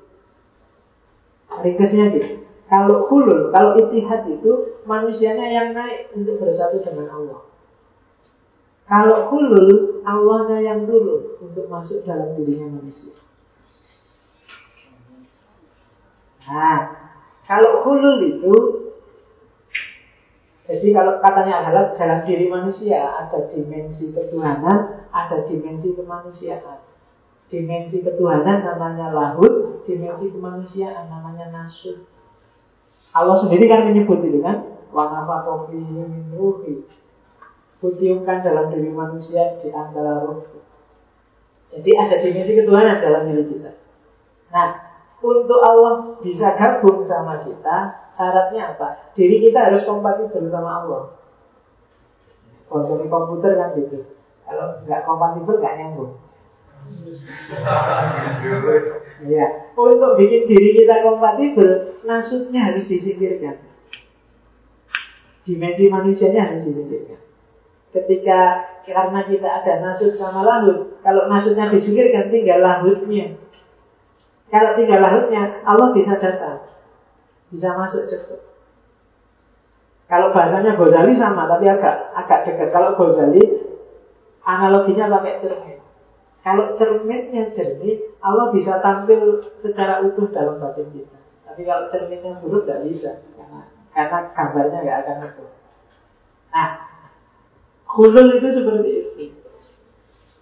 Ringkasnya gitu. Kalau hulul, kalau itihad itu manusianya yang naik untuk bersatu dengan Allah. Kalau hulul, Allahnya yang dulu untuk masuk dalam dirinya manusia. Nah, kalau hulul itu jadi kalau katanya adalah dalam diri manusia ada dimensi ketuhanan, ada dimensi kemanusiaan. Dimensi ketuhanan namanya lahut, dimensi kemanusiaan namanya nasud. Allah sendiri kan menyebut itu kan, wanafa kofi min ruhi. Kutiupkan dalam diri manusia di antara roh. Jadi ada dimensi ketuhanan dalam diri kita. Nah, untuk Allah bisa gabung sama kita, syaratnya apa? Diri kita harus kompatibel sama Allah. Kalau komputer kan gitu. Kalau nggak kompatibel nggak nyambung. *laughs* Ya, untuk bikin diri kita kompatibel, nasutnya harus disingkirkan. Dimensi manusianya harus disingkirkan. Ketika karena kita ada nasut sama lahut, kalau nasutnya disingkirkan tinggal lahutnya. Kalau tinggal lahutnya, Allah bisa datang. Bisa masuk cepat. Kalau bahasanya Ghazali sama, tapi agak agak dekat. Kalau Ghazali analoginya pakai cermin. Kalau cerminnya jernih, Allah bisa tampil secara utuh dalam batin kita. Tapi kalau cerminnya buruk tidak bisa, karena karena gambarnya nggak akan utuh. Nah, hulul itu seperti itu.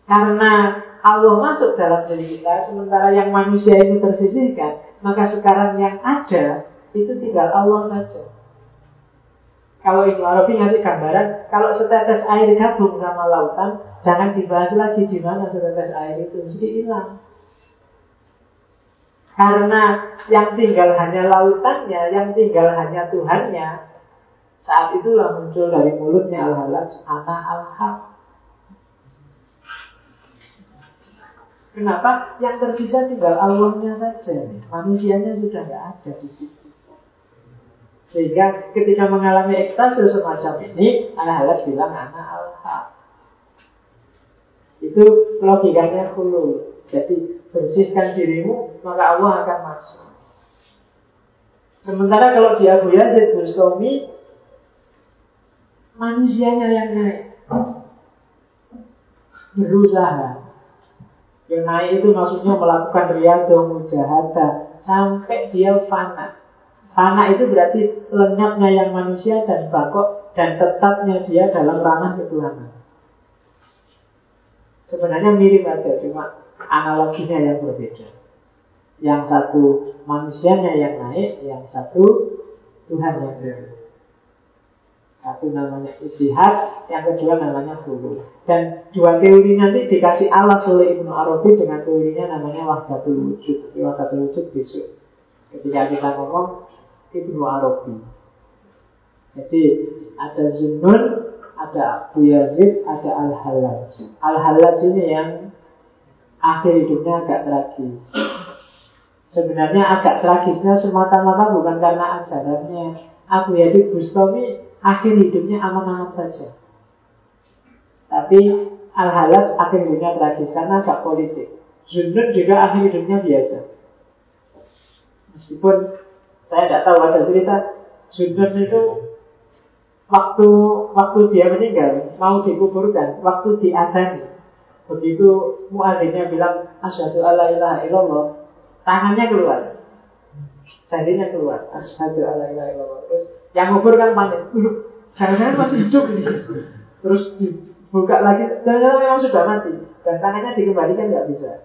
Karena Allah masuk dalam diri kita, sementara yang manusia ini tersisihkan, maka sekarang yang ada itu tinggal Allah saja. Kalau Ibnu Arabi ngasih gambaran, kalau setetes air gabung sama lautan, jangan dibahas lagi di mana setetes air itu, mesti hilang. Karena yang tinggal hanya lautannya, yang tinggal hanya Tuhannya, saat itulah muncul dari mulutnya al-halaj, anak al-haq. Kenapa? Yang tersisa tinggal Allahnya saja. Manusianya sudah tidak ada di situ. Sehingga ketika mengalami ekstase semacam ini, anak halat bilang anak al Itu logikanya hulu. Jadi bersihkan dirimu, maka Allah akan masuk. Sementara kalau di Abu Yazid Bustami, manusianya yang naik. Berusaha. Yang naik itu maksudnya melakukan riyadhah mujahadah sampai dia fana. Fana itu berarti lenyapnya yang manusia dan bakok dan tetapnya dia dalam ranah ketuhanan. Sebenarnya mirip aja, cuma analoginya yang berbeda. Yang satu manusianya yang naik, yang satu Tuhan yang naik. Satu namanya istihad, yang kedua namanya hulu. Dan dua teori nanti dikasih alas oleh Ibnu Arabi dengan teorinya namanya wahdatul wujud. Wahdatul wujud besok. Ketika kita ngomong Ibnu Arabi. Jadi ada Zunnun, ada Abu Yazid, ada Al-Halaj. Al-Halaj ini yang akhir hidupnya agak tragis. Sebenarnya agak tragisnya semata-mata bukan karena ajarannya. Abu Yazid Bustami akhir hidupnya aman-aman saja. Tapi Al-Halaj akhir hidupnya tragis karena agak politik. Zunnun juga akhir hidupnya biasa. Meskipun saya tidak tahu ada cerita Sundun itu waktu waktu dia meninggal mau dikuburkan, waktu diadani begitu muadzinnya bilang asyhadu alla ilaha illallah, tangannya keluar, jadinya keluar, asyhadu alla ilaha illallah. Terus yang ngubur kan panik, jangan-jangan masih hidup ini. Terus dibuka lagi, dan memang sudah mati, dan tangannya dikembalikan nggak bisa.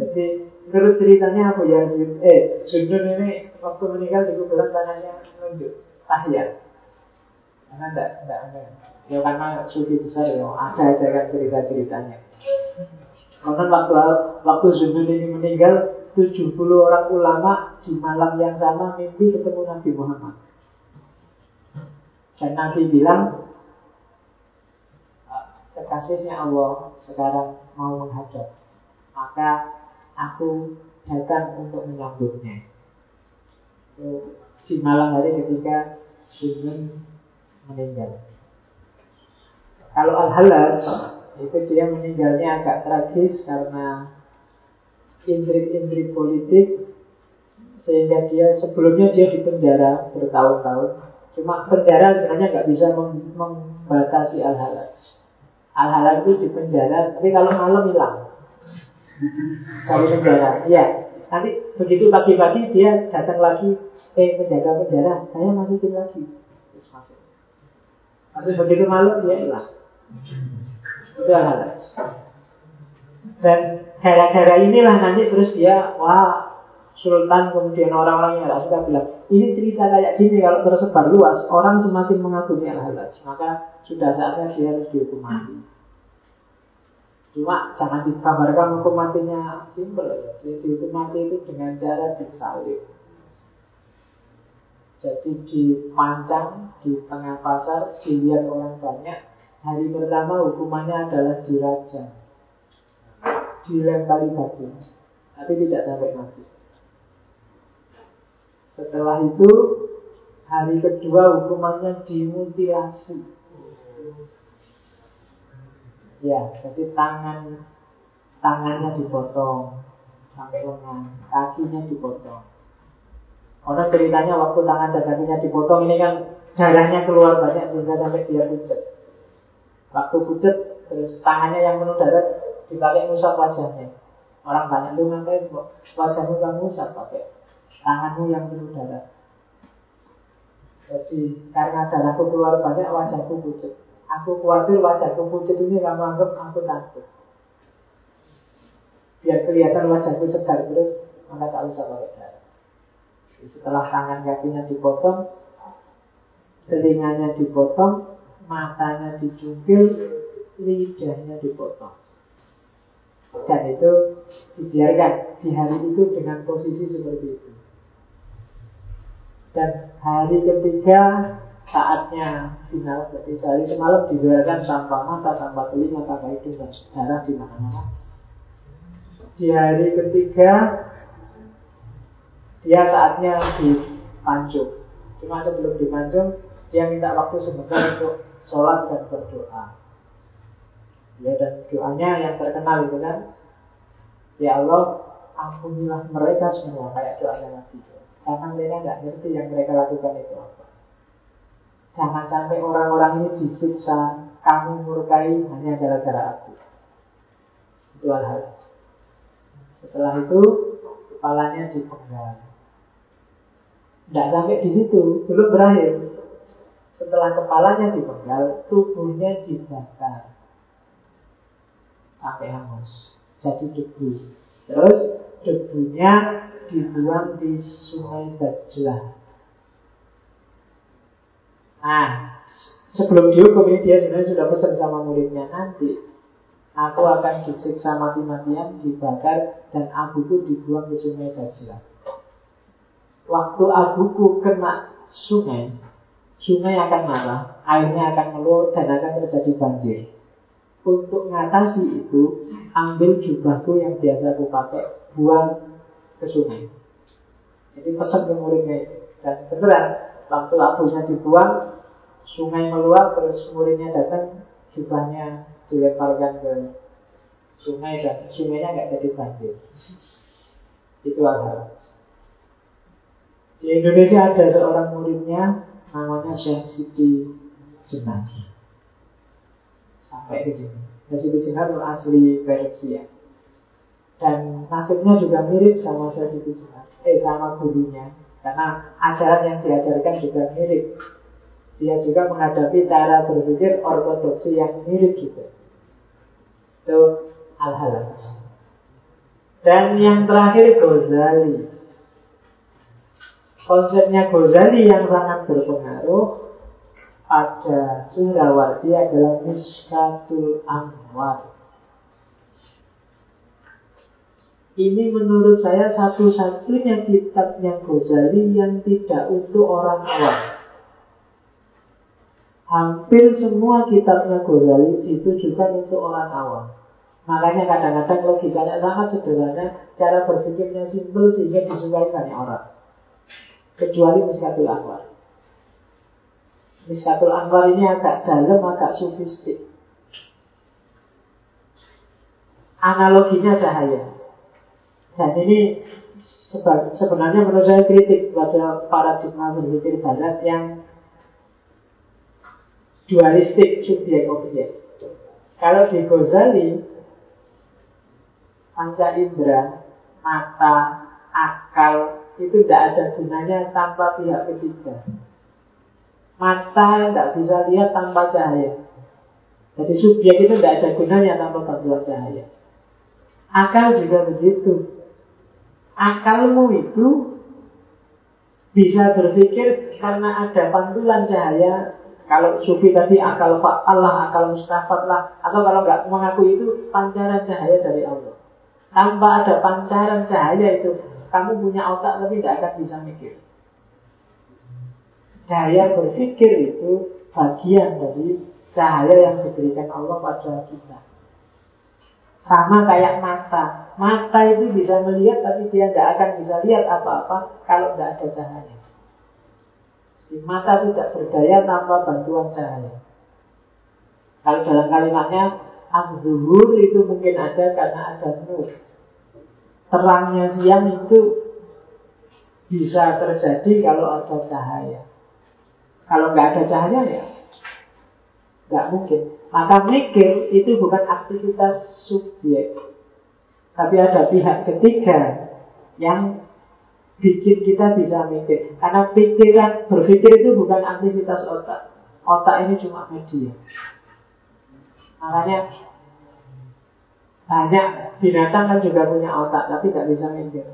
Jadi menurut ceritanya Abu Yazid, eh Sundun ini waktu meninggal di kuburan tangannya menunjuk tahiyat. Karena enggak, enggak, enggak. Ya karena sufi besar ya, ada aja kan cerita-ceritanya. Karena waktu waktu Sundun ini meninggal, 70 orang ulama di malam yang sama mimpi ketemu Nabi Muhammad. Dan Nabi bilang, kekasihnya Allah sekarang mau menghadap maka aku datang untuk menyambutnya. Di malam hari ketika Sunan meninggal. Kalau Al-Halaj itu dia meninggalnya agak tragis karena intrik-intrik politik Sehingga dia sebelumnya dia di penjara bertahun-tahun. Cuma penjara sebenarnya nggak bisa membatasi al-halal. Al-halal itu di penjara, tapi kalau malam hilang dari penjara. Iya, nanti begitu pagi-pagi dia datang lagi, eh penjaga penjara, saya masukin lagi. Terus masuk. Tapi begitu malam dia hilang. Itu al-halal. Dan gara-gara inilah nanti terus dia, wah Sultan kemudian orang-orang yang tidak suka bilang ini cerita kayak gini kalau tersebar luas orang semakin mengagumi al-halal maka sudah saatnya dia harus dihukum mati cuma jangan digambarkan hukum matinya. Simpel ya. Dia dihukum mati itu dengan cara disalib. Jadi dipancang di tengah pasar dilihat orang banyak. Hari pertama hukumannya adalah dirajam dilempari batu tapi tidak sampai mati. Setelah itu hari kedua hukumannya dimutilasi. Ya, jadi tangan tangannya dipotong sampai lengan, kakinya dipotong. Orang ceritanya waktu tangan dan kakinya dipotong ini kan darahnya keluar banyak sehingga sampai dia pucat. Waktu pucat terus tangannya yang penuh darah dipakai ngusap wajahnya. Orang tanya lu ngapain wajahmu kamu ngusap pakai tanganmu yang penuh darah. Jadi karena darahku keluar banyak wajahku pucat. Aku khawatir wajahku pucat ini kamu anggap aku takut. Biar kelihatan wajahku segar terus, maka tak usah pakai darah. Setelah tangan kakinya dipotong, telinganya dipotong, matanya dicungkil, lidahnya dipotong. Dan itu dibiarkan di hari itu dengan posisi seperti itu. Dan hari ketiga saatnya final Jadi sehari semalam dibiarkan tanpa mata, tanpa telinga, tanpa hidung dan darah di mana-mana. Di hari ketiga Dia saatnya dipancung Cuma sebelum dipancung Dia minta waktu sebentar untuk sholat dan berdoa. Ya dan doanya yang terkenal itu kan Ya Allah ampunilah mereka semua Kayak doanya Nabi. Karena mereka nggak ngerti yang mereka lakukan itu apa. Jangan sampai orang-orang ini disiksa, kamu murkai hanya gara-gara aku. Itu hal-hal. Setelah itu, kepalanya dipenggal. Tidak sampai di situ, belum berakhir. Setelah kepalanya dipenggal, tubuhnya dibakar. Sampai hangus. Jadi debu. Terus debunya dibuang di sungai Dajlah. Nah, sebelum dihukum ini dia sebenarnya sudah pesan sama muridnya nanti aku akan disiksa mati-matian, dibakar dan abuku dibuang ke sungai Dajlah. Waktu abuku kena sungai, sungai akan marah, airnya akan meluap dan akan terjadi banjir. Untuk mengatasi itu, ambil jubahku yang biasa aku pakai, buang ke sungai. Jadi pesan ke muridnya itu. Dan beneran, waktu abunya dibuang, sungai meluap, terus muridnya datang, jubahnya dilemparkan ke sungai dan sungainya nggak jadi banjir. Itu hal Di Indonesia ada seorang muridnya namanya Syekh Siti Jenadi. Sampai ke sini. Syekh Siti Jenadi asli Persia. Dan nasibnya juga mirip sama saya Siti Eh sama gurunya Karena ajaran yang diajarkan juga mirip Dia juga menghadapi cara berpikir ortodoksi yang mirip juga. Itu al-halal Dan yang terakhir Ghazali. Konsepnya Ghazali yang sangat berpengaruh pada Suhrawardi adalah Miskatul Anwar. Ini menurut saya satu-satunya kitabnya Ghazali yang tidak untuk orang awam. Hampir semua kitabnya Ghazali itu juga untuk orang awam. Makanya kadang-kadang logikanya sangat sederhana, cara berpikirnya simpel sehingga disukai banyak orang. Kecuali Miskatul Anwar. Miskatul Anwar ini agak dalam, agak sofistik. Analoginya cahaya. Dan ini sebenarnya menurut saya kritik pada paradigma berpikir barat yang dualistik subjek objek. Kalau di Ghazali, panca indera, mata, akal itu tidak ada gunanya tanpa pihak ketiga. Mata tidak bisa lihat tanpa cahaya. Jadi subjek itu tidak ada gunanya tanpa bantuan cahaya. Akal juga begitu akalmu itu bisa berpikir karena ada pantulan cahaya kalau sufi tadi akal Allah, akal mustafat lah Atau kalau nggak mengaku itu pancaran cahaya dari Allah Tanpa ada pancaran cahaya itu Kamu punya otak tapi tidak akan bisa mikir Cahaya berpikir itu bagian dari cahaya yang diberikan Allah pada kita sama kayak mata. Mata itu bisa melihat tapi dia tidak akan bisa lihat apa-apa kalau tidak ada cahaya. Jadi mata tidak berdaya tanpa bantuan cahaya. Kalau dalam kalimatnya Abduhur itu mungkin ada karena ada nur. Terangnya siang itu bisa terjadi kalau ada cahaya. Kalau nggak ada cahaya ya nggak mungkin. Maka mikir itu bukan aktivitas subjek. Tapi ada pihak ketiga yang bikin kita bisa mikir. Karena pikiran, berpikir itu bukan aktivitas otak. Otak ini cuma media. Makanya banyak binatang kan juga punya otak, tapi tidak bisa mikir.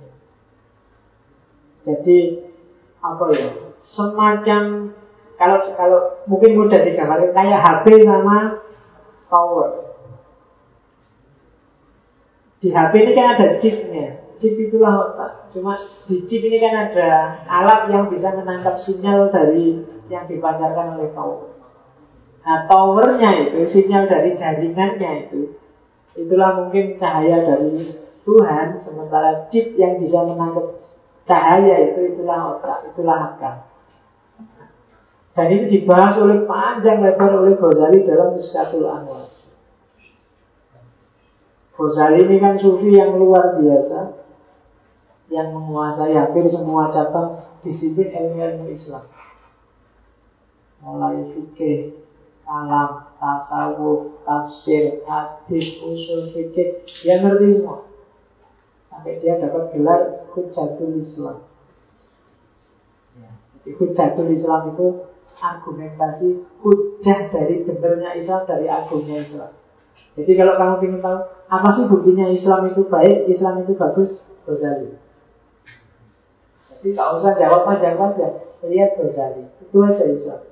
Jadi apa ya? Semacam kalau kalau mungkin mudah digambarkan kayak HP sama power. Di HP ini kan ada chipnya. Chip itulah otak. Cuma di chip ini kan ada alat yang bisa menangkap sinyal dari yang dipancarkan oleh power. Nah, towernya itu, sinyal dari jaringannya itu, itulah mungkin cahaya dari Tuhan, sementara chip yang bisa menangkap cahaya itu, itulah otak, itulah akal. Dan ini dibahas oleh panjang lebar oleh Ghazali dalam Miskatul Anwar. Ghazali ini kan sufi yang luar biasa yang menguasai hampir semua cabang disiplin ilmu-ilmu Islam. Mulai fikih, alam, tasawuf, tafsir, hadis, usul fikih, dia ngerti semua. Sampai dia dapat gelar Hujatul Islam. Ya, jadi Hujatul Islam itu argumentasi hujah dari benernya Islam dari agungnya Islam. Jadi kalau kamu ingin tahu apa sih buktinya Islam itu baik, Islam itu bagus, Ghazali. Jadi tak usah jawab panjang-panjang, lihat Ghazali. Itu aja Islam.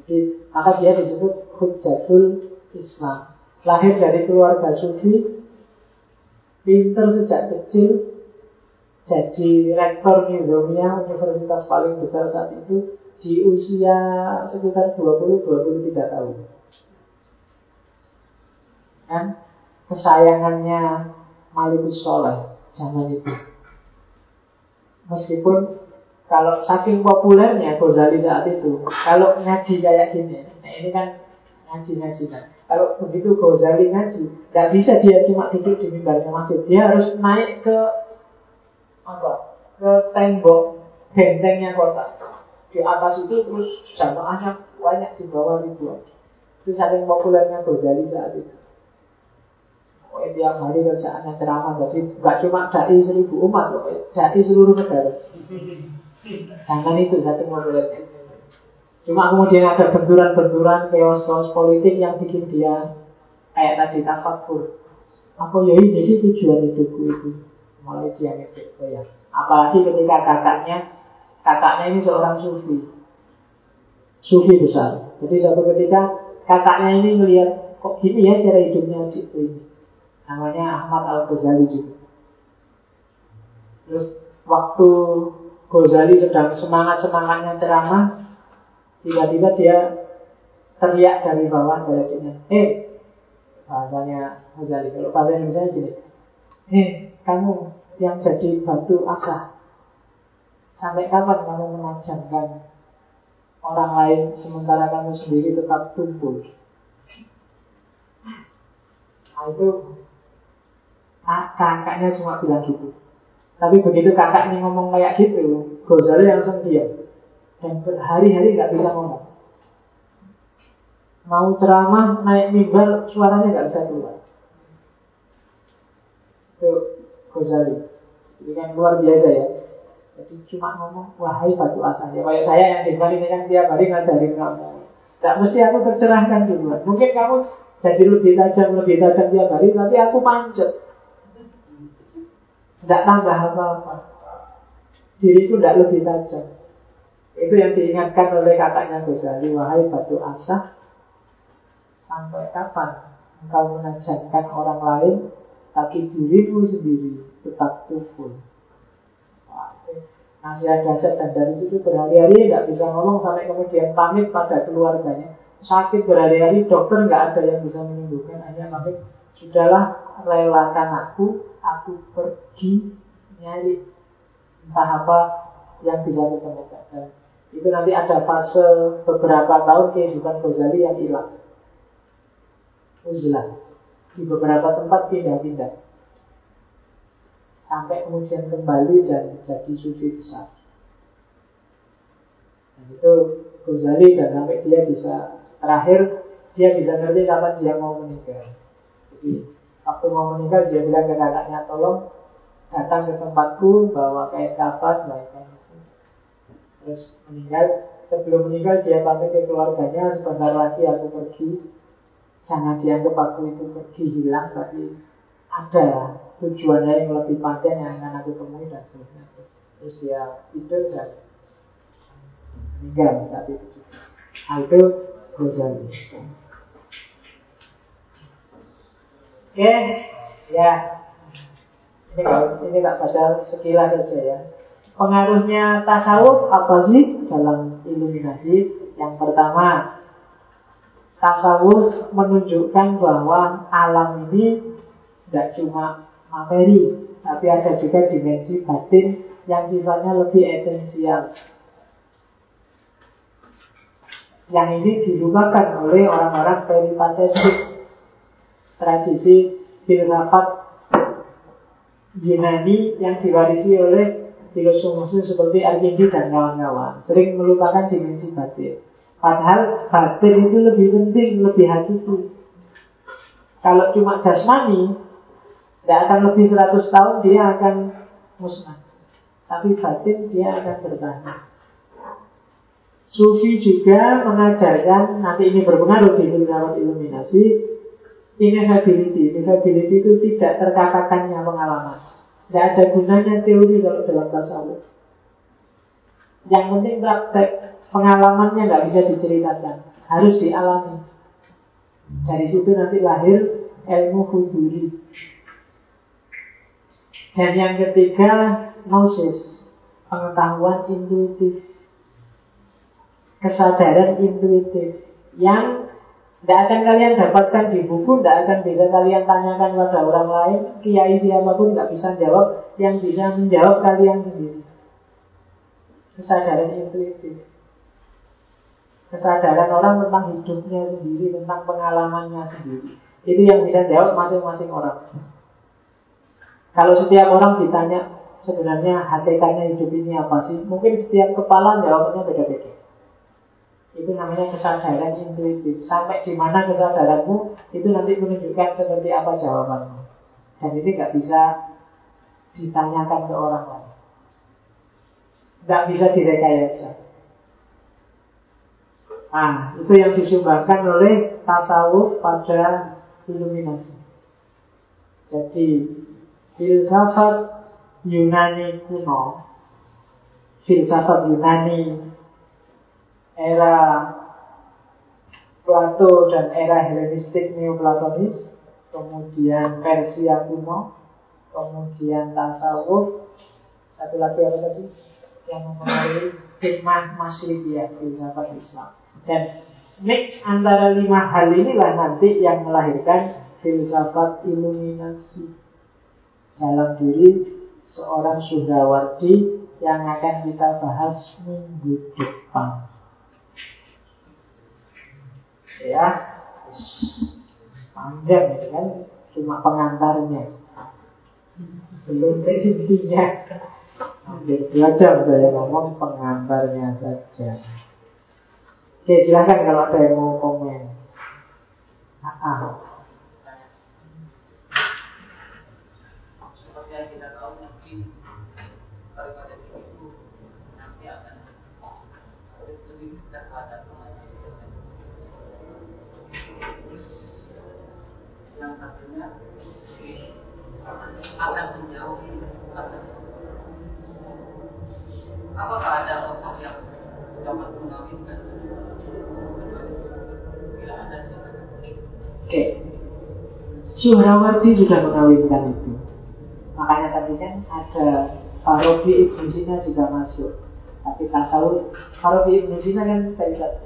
Jadi maka dia disebut hujatul Islam. Lahir dari keluarga sufi, pinter sejak kecil, jadi rektor Nizamiyah, universitas paling besar saat itu, di usia sekitar 20-23 tahun. Kan kesayangannya Malikus Soleh zaman itu. Meskipun kalau saking populernya Ghazali saat itu, kalau ngaji kayak gini, nah ini kan ngaji-ngaji kan. Kalau begitu Ghazali ngaji, nggak bisa dia cuma duduk di mimbarnya masjid. Dia harus naik ke apa? Ke tembok bentengnya kota di atas itu terus jamaahnya banyak di bawah ribuan. Itu saking populernya Ghazali saat itu. Oh, tiap hari kerjaannya ceramah, jadi nggak cuma dai seribu umat, dai seluruh negara. Jangan itu saking populernya. Cuma kemudian ada benturan-benturan, chaos-chaos politik yang bikin dia kayak tadi tafakur. Apa ya ini sih tujuan hidupku itu? Mulai dia mikir, oh ya. Apalagi ketika kakaknya kakaknya ini seorang sufi. Sufi besar. Jadi suatu ketika kakaknya ini melihat kok gini ya cara hidupnya adikku ini. Namanya Ahmad Al Ghazali juga. Terus waktu Ghazali sedang semangat semangatnya ceramah, tiba-tiba dia teriak dari bawah eh bahasanya Ghazali. Kalau bahasa Indonesia gini, eh kamu yang jadi batu asah Sampai kapan kamu menajamkan orang lain sementara kamu sendiri tetap tumpul? Nah itu kakaknya cuma bilang gitu. Tapi begitu kakaknya ngomong kayak gitu, Ghazali langsung diam. Dan berhari-hari nggak bisa ngomong. Mau ceramah, naik mimbar, suaranya nggak bisa keluar. Itu Ghazali. Ini kan luar biasa ya. Jadi cuma ngomong, wahai batu asal ya. Kayak saya yang di ini kan tiap hari ngajarin kamu. Tidak mesti aku tercerahkan duluan. Mungkin kamu jadi lebih tajam, lebih tajam tiap hari, tapi aku pancet. Tidak tambah apa-apa. Diriku tidak lebih tajam. Itu yang diingatkan oleh kakaknya Ghazali, wahai batu asah, sampai kapan engkau menajamkan orang lain, tapi dirimu sendiri tetap kufur. Nasihat dasar dan dari situ berhari-hari tidak bisa ngomong sampai kemudian pamit pada keluarganya. Sakit berhari-hari dokter nggak ada yang bisa menyembuhkan hanya pamit sudahlah relakan aku, aku pergi nyari entah apa yang bisa ditemukan. Itu nanti ada fase beberapa tahun kehidupan Ghazali yang hilang. Uzlah. Di beberapa tempat pindah-pindah sampai kemudian kembali dan jadi sufi besar. Dan itu Ghazali dan sampai dia bisa terakhir dia bisa ngerti kapan dia mau meninggal. Jadi waktu mau meninggal dia bilang ke kakaknya tolong datang ke tempatku bawa kain kafan kain terus meninggal. Sebelum meninggal dia pamit ke keluarganya. Sebentar lagi aku pergi. Jangan dianggap aku itu pergi hilang tapi ada tujuannya yang lebih panjang yang akan aku temui dan seterusnya. Terus, terus dia tidur dan meninggal saat itu. Nah, itu oke ya. Ini kalau ini tak baca sekilas saja ya. Pengaruhnya tasawuf apa sih dalam iluminasi? Yang pertama tasawuf menunjukkan bahwa alam ini tidak cuma materi, tapi ada juga dimensi batin yang sifatnya lebih esensial. Yang ini dilupakan oleh orang-orang peripatetik tradisi filsafat Yunani yang diwarisi oleh filosof seperti Arkindi dan kawan-kawan sering melupakan dimensi batin. Padahal batin itu lebih penting, lebih hakiki. Kalau cuma jasmani, tidak akan lebih 100 tahun dia akan musnah. Tapi batin dia akan bertahan. Sufi juga mengajarkan, nanti ini berpengaruh di filsafat iluminasi, ineffability. Ineffability itu tidak terkatakannya pengalaman. Tidak ada gunanya teori kalau dalam tasawuf. Yang penting praktek pengalamannya nggak bisa diceritakan, harus dialami. Dari situ nanti lahir ilmu huduri. Dan yang ketiga, gnosis, pengetahuan intuitif. Kesadaran intuitif yang tidak akan kalian dapatkan di buku, tidak akan bisa kalian tanyakan pada orang lain, kiai siapa pun tidak bisa jawab, yang bisa menjawab kalian sendiri. Kesadaran intuitif. Kesadaran orang tentang hidupnya sendiri, tentang pengalamannya sendiri. Itu yang bisa jawab masing-masing orang. Kalau setiap orang ditanya sebenarnya hakikatnya hidup ini apa sih? Mungkin setiap kepala jawabannya beda-beda. Itu namanya kesadaran intuitif. Sampai di mana kesadaranmu itu nanti menunjukkan seperti apa jawabanmu. Dan ini nggak bisa ditanyakan ke orang lain. Nggak bisa direkayasa. Nah, itu yang disumbangkan oleh tasawuf pada iluminasi. Jadi filsafat Yunani kuno, filsafat Yunani era Plato dan era Helenistik Neoplatonis, kemudian Persia kuno, kemudian tasawuf, satu lagi apa tadi? Yang mempengaruhi hikmah Masyrikia, filsafat Islam. Dan mix antara lima hal inilah nanti yang melahirkan filsafat iluminasi dalam diri seorang Sudawardi yang akan kita bahas minggu depan. Ya, panjang itu kan, cuma pengantarnya. Belum intinya. Dua jam saya ngomong pengantarnya saja. Oke, silahkan kalau ada yang mau komen. Ah, ah. Seperti yang kita tahu mungkin daripada itu nanti akan lebih dekat pada yang satunya akan menjauhi apakah ada tokoh yang dapat mengawinkan? Bila ada oke. Syuhrawardi sudah mengawinkan itu. Makanya tadi kan ada Farabi Ibn Sina juga masuk. Tapi tahu Farabi Ibn Sina kan tidak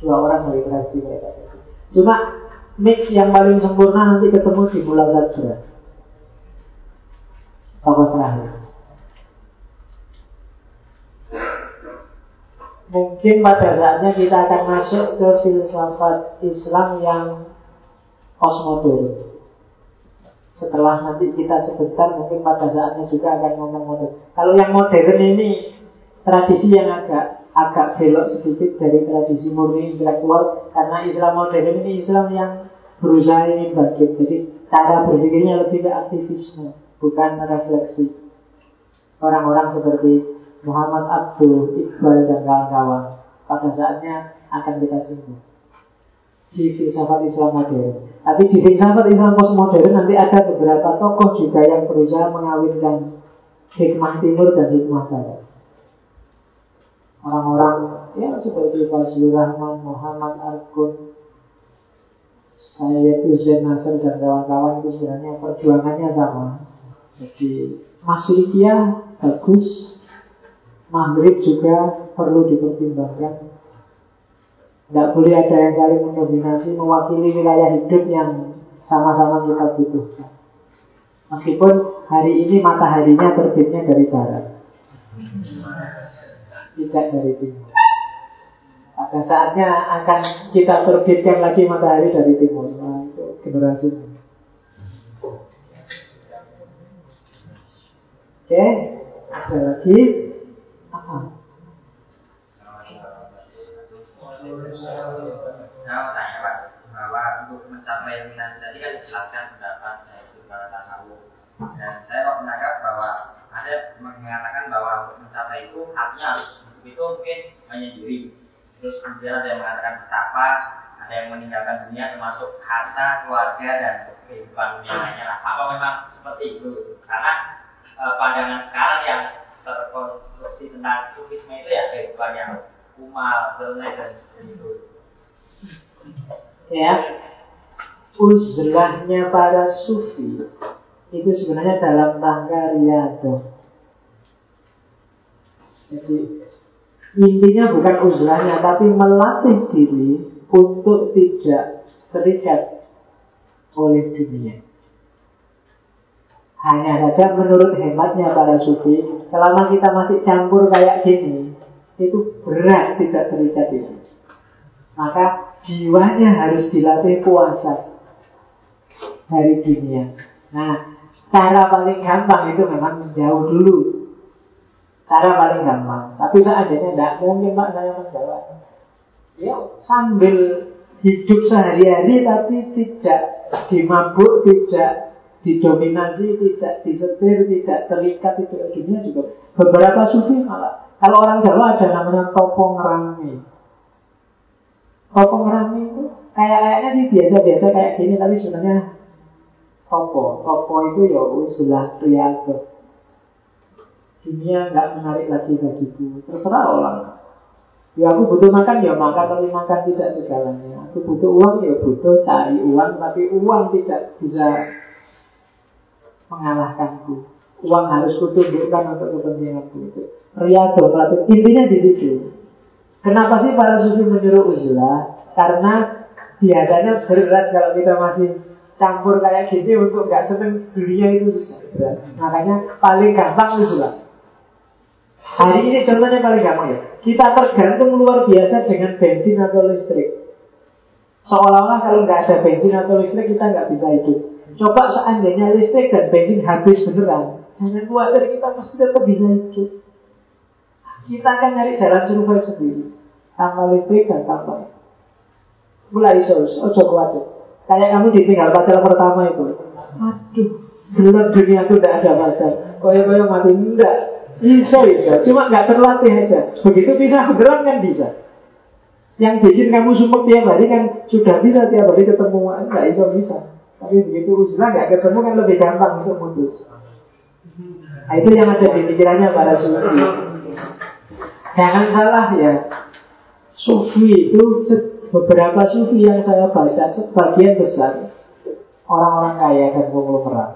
dua orang dari tradisi mereka cuma mix yang paling sempurna nanti ketemu di bulan Zadra. Tokoh terakhir. Mungkin pada saatnya kita akan masuk ke filsafat Islam yang postmodern. Setelah nanti kita sebentar mungkin pada saatnya juga akan ngomong modern. Kalau yang modern ini tradisi yang agak agak belok sedikit dari tradisi murni intelektual karena Islam modern ini Islam yang berusaha ingin bangkit. Jadi cara berpikirnya lebih ke aktivisme, bukan refleksi. Orang-orang seperti Muhammad Abdul, Iqbal dan kawan-kawan pada saatnya akan kita singgung di filsafat Islam modern. Tapi di filsafat Islam postmodern nanti ada beberapa tokoh juga yang berusaha mengawinkan hikmah timur dan hikmah barat orang-orang ya seperti Fazlur Rahman, Muhammad Arkun, saya Hussein Nasr dan kawan-kawan itu sebenarnya perjuangannya sama. Jadi Masyrikia bagus, Maghrib juga perlu dipertimbangkan. Tidak boleh ada yang saling mendominasi mewakili wilayah hidup yang sama-sama kita butuhkan. Meskipun hari ini mataharinya terbitnya dari barat tidak dari timur. Pada saatnya akan kita terbitkan lagi matahari dari timur. Nah, itu generasi. Oke, ada lagi apa? Saya mau tanya Pak, bahwa mencapai minat tadi kan dijelaskan pendapat saya itu tahu dan saya kok menangkap bahwa ada mengatakan bahwa untuk mencapai itu hatinya harus itu mungkin hanya diri. Terus kemudian ada yang mengatakan betapa ada yang meninggalkan dunia termasuk harta keluarga dan kehidupan dunia lainnya lah. Apa memang seperti itu? Karena e, pandangan sekarang yang terkonstruksi tentang sufisme itu ya kehidupan yang kumal, zelnya dan seperti itu. Ya uzlahnya para sufi itu sebenarnya dalam rangka riadoh jadi Intinya bukan uzlahnya, tapi melatih diri untuk tidak terikat oleh dunia. Hanya saja menurut hematnya para sufi, selama kita masih campur kayak gini, itu berat tidak terikat itu. Maka jiwanya harus dilatih puasa dari dunia. Nah, cara paling gampang itu memang jauh dulu Cara paling gampang. Tapi seandainya tidak mungkin Pak saya menjawab. Ya sambil hidup sehari-hari tapi tidak dimabuk, tidak didominasi, tidak disetir, tidak terikat itu dunia juga. Beberapa sufi malah. Kalau orang Jawa ada namanya topong rami. Topong rami itu kayak kayaknya sih biasa-biasa kayak gini tapi sebenarnya topo. Topo itu ya usulah riago dunia nggak menarik lagi bagiku. Terserah orang. Ya aku butuh makan ya makan. Tapi makan tidak segalanya. Aku butuh uang ya butuh cari uang. Tapi uang tidak bisa mengalahkanku. Uang harus kutunjukkan untuk kepentinganku itu. Riado melatih intinya di situ. Kenapa sih para sufi menyuruh uzlah? Karena biasanya berat kalau kita masih campur kayak gini untuk nggak seneng dunia itu susah makanya paling gampang uzlah Hari ini contohnya paling gampang ya. Kita tergantung luar biasa dengan bensin atau listrik. Seolah-olah kalau nggak ada bensin atau listrik kita nggak bisa hidup. Coba seandainya listrik dan bensin habis beneran, jangan khawatir kita pasti tetap bisa hidup. Kita akan nyari jalan survive sendiri. Tanpa listrik dan tanpa Mulai iso, ojo khawatir. Kayak kamu ditinggal pacar pertama itu. Aduh, gelap dunia itu tidak ada pacar. Koyo-koyo mati enggak. Iso, iso. Cuma nggak terlatih aja. Begitu bisa beneran kan bisa. Yang bikin kamu sumpah tiap hari kan sudah bisa tiap hari ketemu. Enggak iso bisa. Tapi begitu usaha nggak ketemu kan lebih gampang untuk putus. Nah, itu yang ada di pikirannya para sufi. Jangan salah ya. Sufi itu beberapa sufi yang saya baca sebagian besar orang-orang kaya dan konglomerat.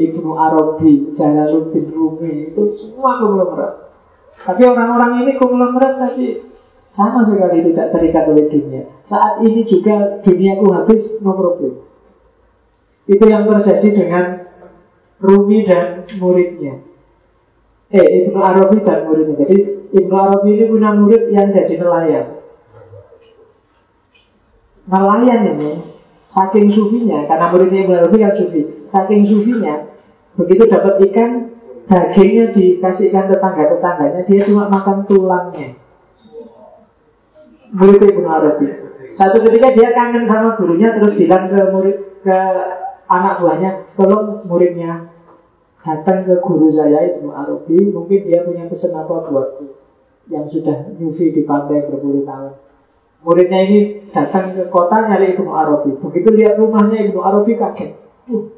Ibnu Arabi, Jalaluddin Rumi itu semua konglomerat. Tapi orang-orang ini konglomerat tapi sama sekali tidak terikat oleh dunia. Saat ini juga duniaku habis, no problem. Itu yang terjadi dengan Rumi dan muridnya. Eh, Ibnu Arabi dan muridnya. Jadi Ibnu Arabi ini punya murid yang jadi nelayan. Nelayan ini saking sufinya, karena muridnya Ibnu Arabi kan sufi, saking sufinya, begitu dapat ikan, dagingnya dikasihkan tetangga-tetangganya, dia cuma makan tulangnya. Murid Ibnu Arabi. Satu ketika dia kangen sama gurunya, terus bilang ke murid ke anak buahnya, tolong muridnya datang ke guru saya Ibnu Arabi, mungkin dia punya pesan apa buatku yang sudah nyufi di pantai berpuluh tahun. Muridnya ini datang ke kota nyari Ibnu Arabi. Begitu lihat rumahnya Ibnu Arabi kaget. Uh,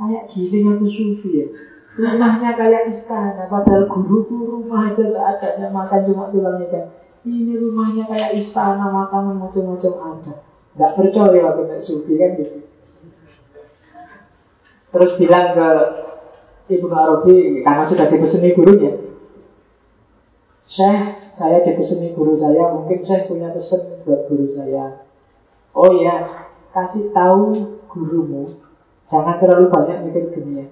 kayak gini aku sufi ya. Rumahnya kayak istana, padahal guru tuh rumah aja seadanya makan cuma tulang ikan. Ini rumahnya kayak istana, makanan macam-macam ada. Gak percaya waktu naik sufi kan gitu. Terus bilang ke Ibnu Arabi karena sudah dipeseni gurunya. Syekh, saya dipeseni guru saya, mungkin saya punya pesan buat guru saya. Oh ya, kasih tahu gurumu, jangan terlalu banyak mikir dunia.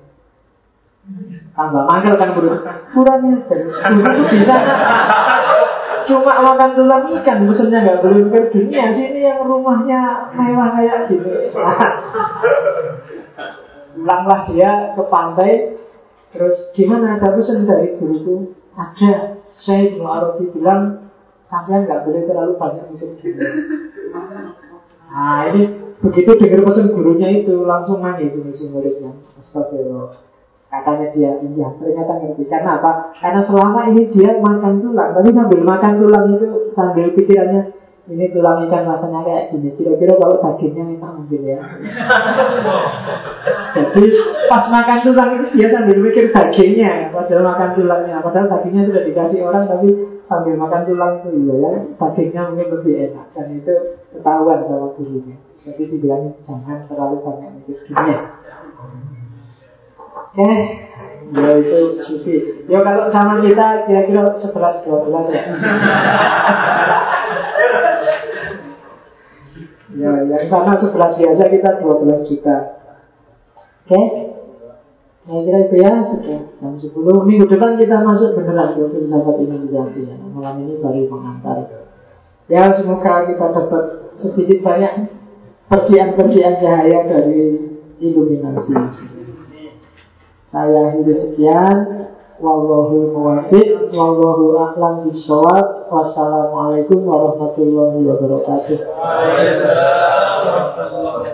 Tambah mangkel kan guru. Kurangnya jadi guru itu bisa cuma makan tulang ikan, pesannya nggak boleh mikir dunia. Sini yang rumahnya mewah kayak gini. Pulanglah dia ke pantai, terus gimana ada pesan dari guruku? Ada saya Ibnu Arabi bilang sampai nggak boleh terlalu banyak mikir dunia. Nah ini begitu dengar pesan gurunya itu langsung nangis ini si muridnya. Astagfirullah. Katanya dia, iya ternyata ngerti. Karena apa? Karena selama ini dia makan tulang, tapi sambil makan tulang itu sambil pikirannya ini tulang ikan rasanya kayak gini. Kira-kira kalau dagingnya enak mungkin ya. *laughs* Jadi pas makan tulang itu dia sambil mikir dagingnya, padahal makan tulangnya. Padahal dagingnya sudah dikasih orang, tapi sambil makan tulang itu iya ya, dagingnya mungkin lebih enak. Dan itu ketahuan sama gurunya. Jadi dibilang jangan terlalu banyak mikir dunia. Oke, ya itu sufi. Ya kalau sama kita kira-kira 11 12 ya. ya, yang sana 11 biasa kita 12 juta. Oke? Saya kira itu ya sudah jam 10 Minggu depan kita masuk beneran ke filsafat imunisasi ya. Malam ini baru mengantar Ya semoga kita dapat sedikit banyak percian-percian cahaya dari iluminasi saya akhiri sekian. Wallahu muwaffiq, wallahu a'lam bishawab. Wassalamualaikum warahmatullahi wabarakatuh. Waalaikumsalam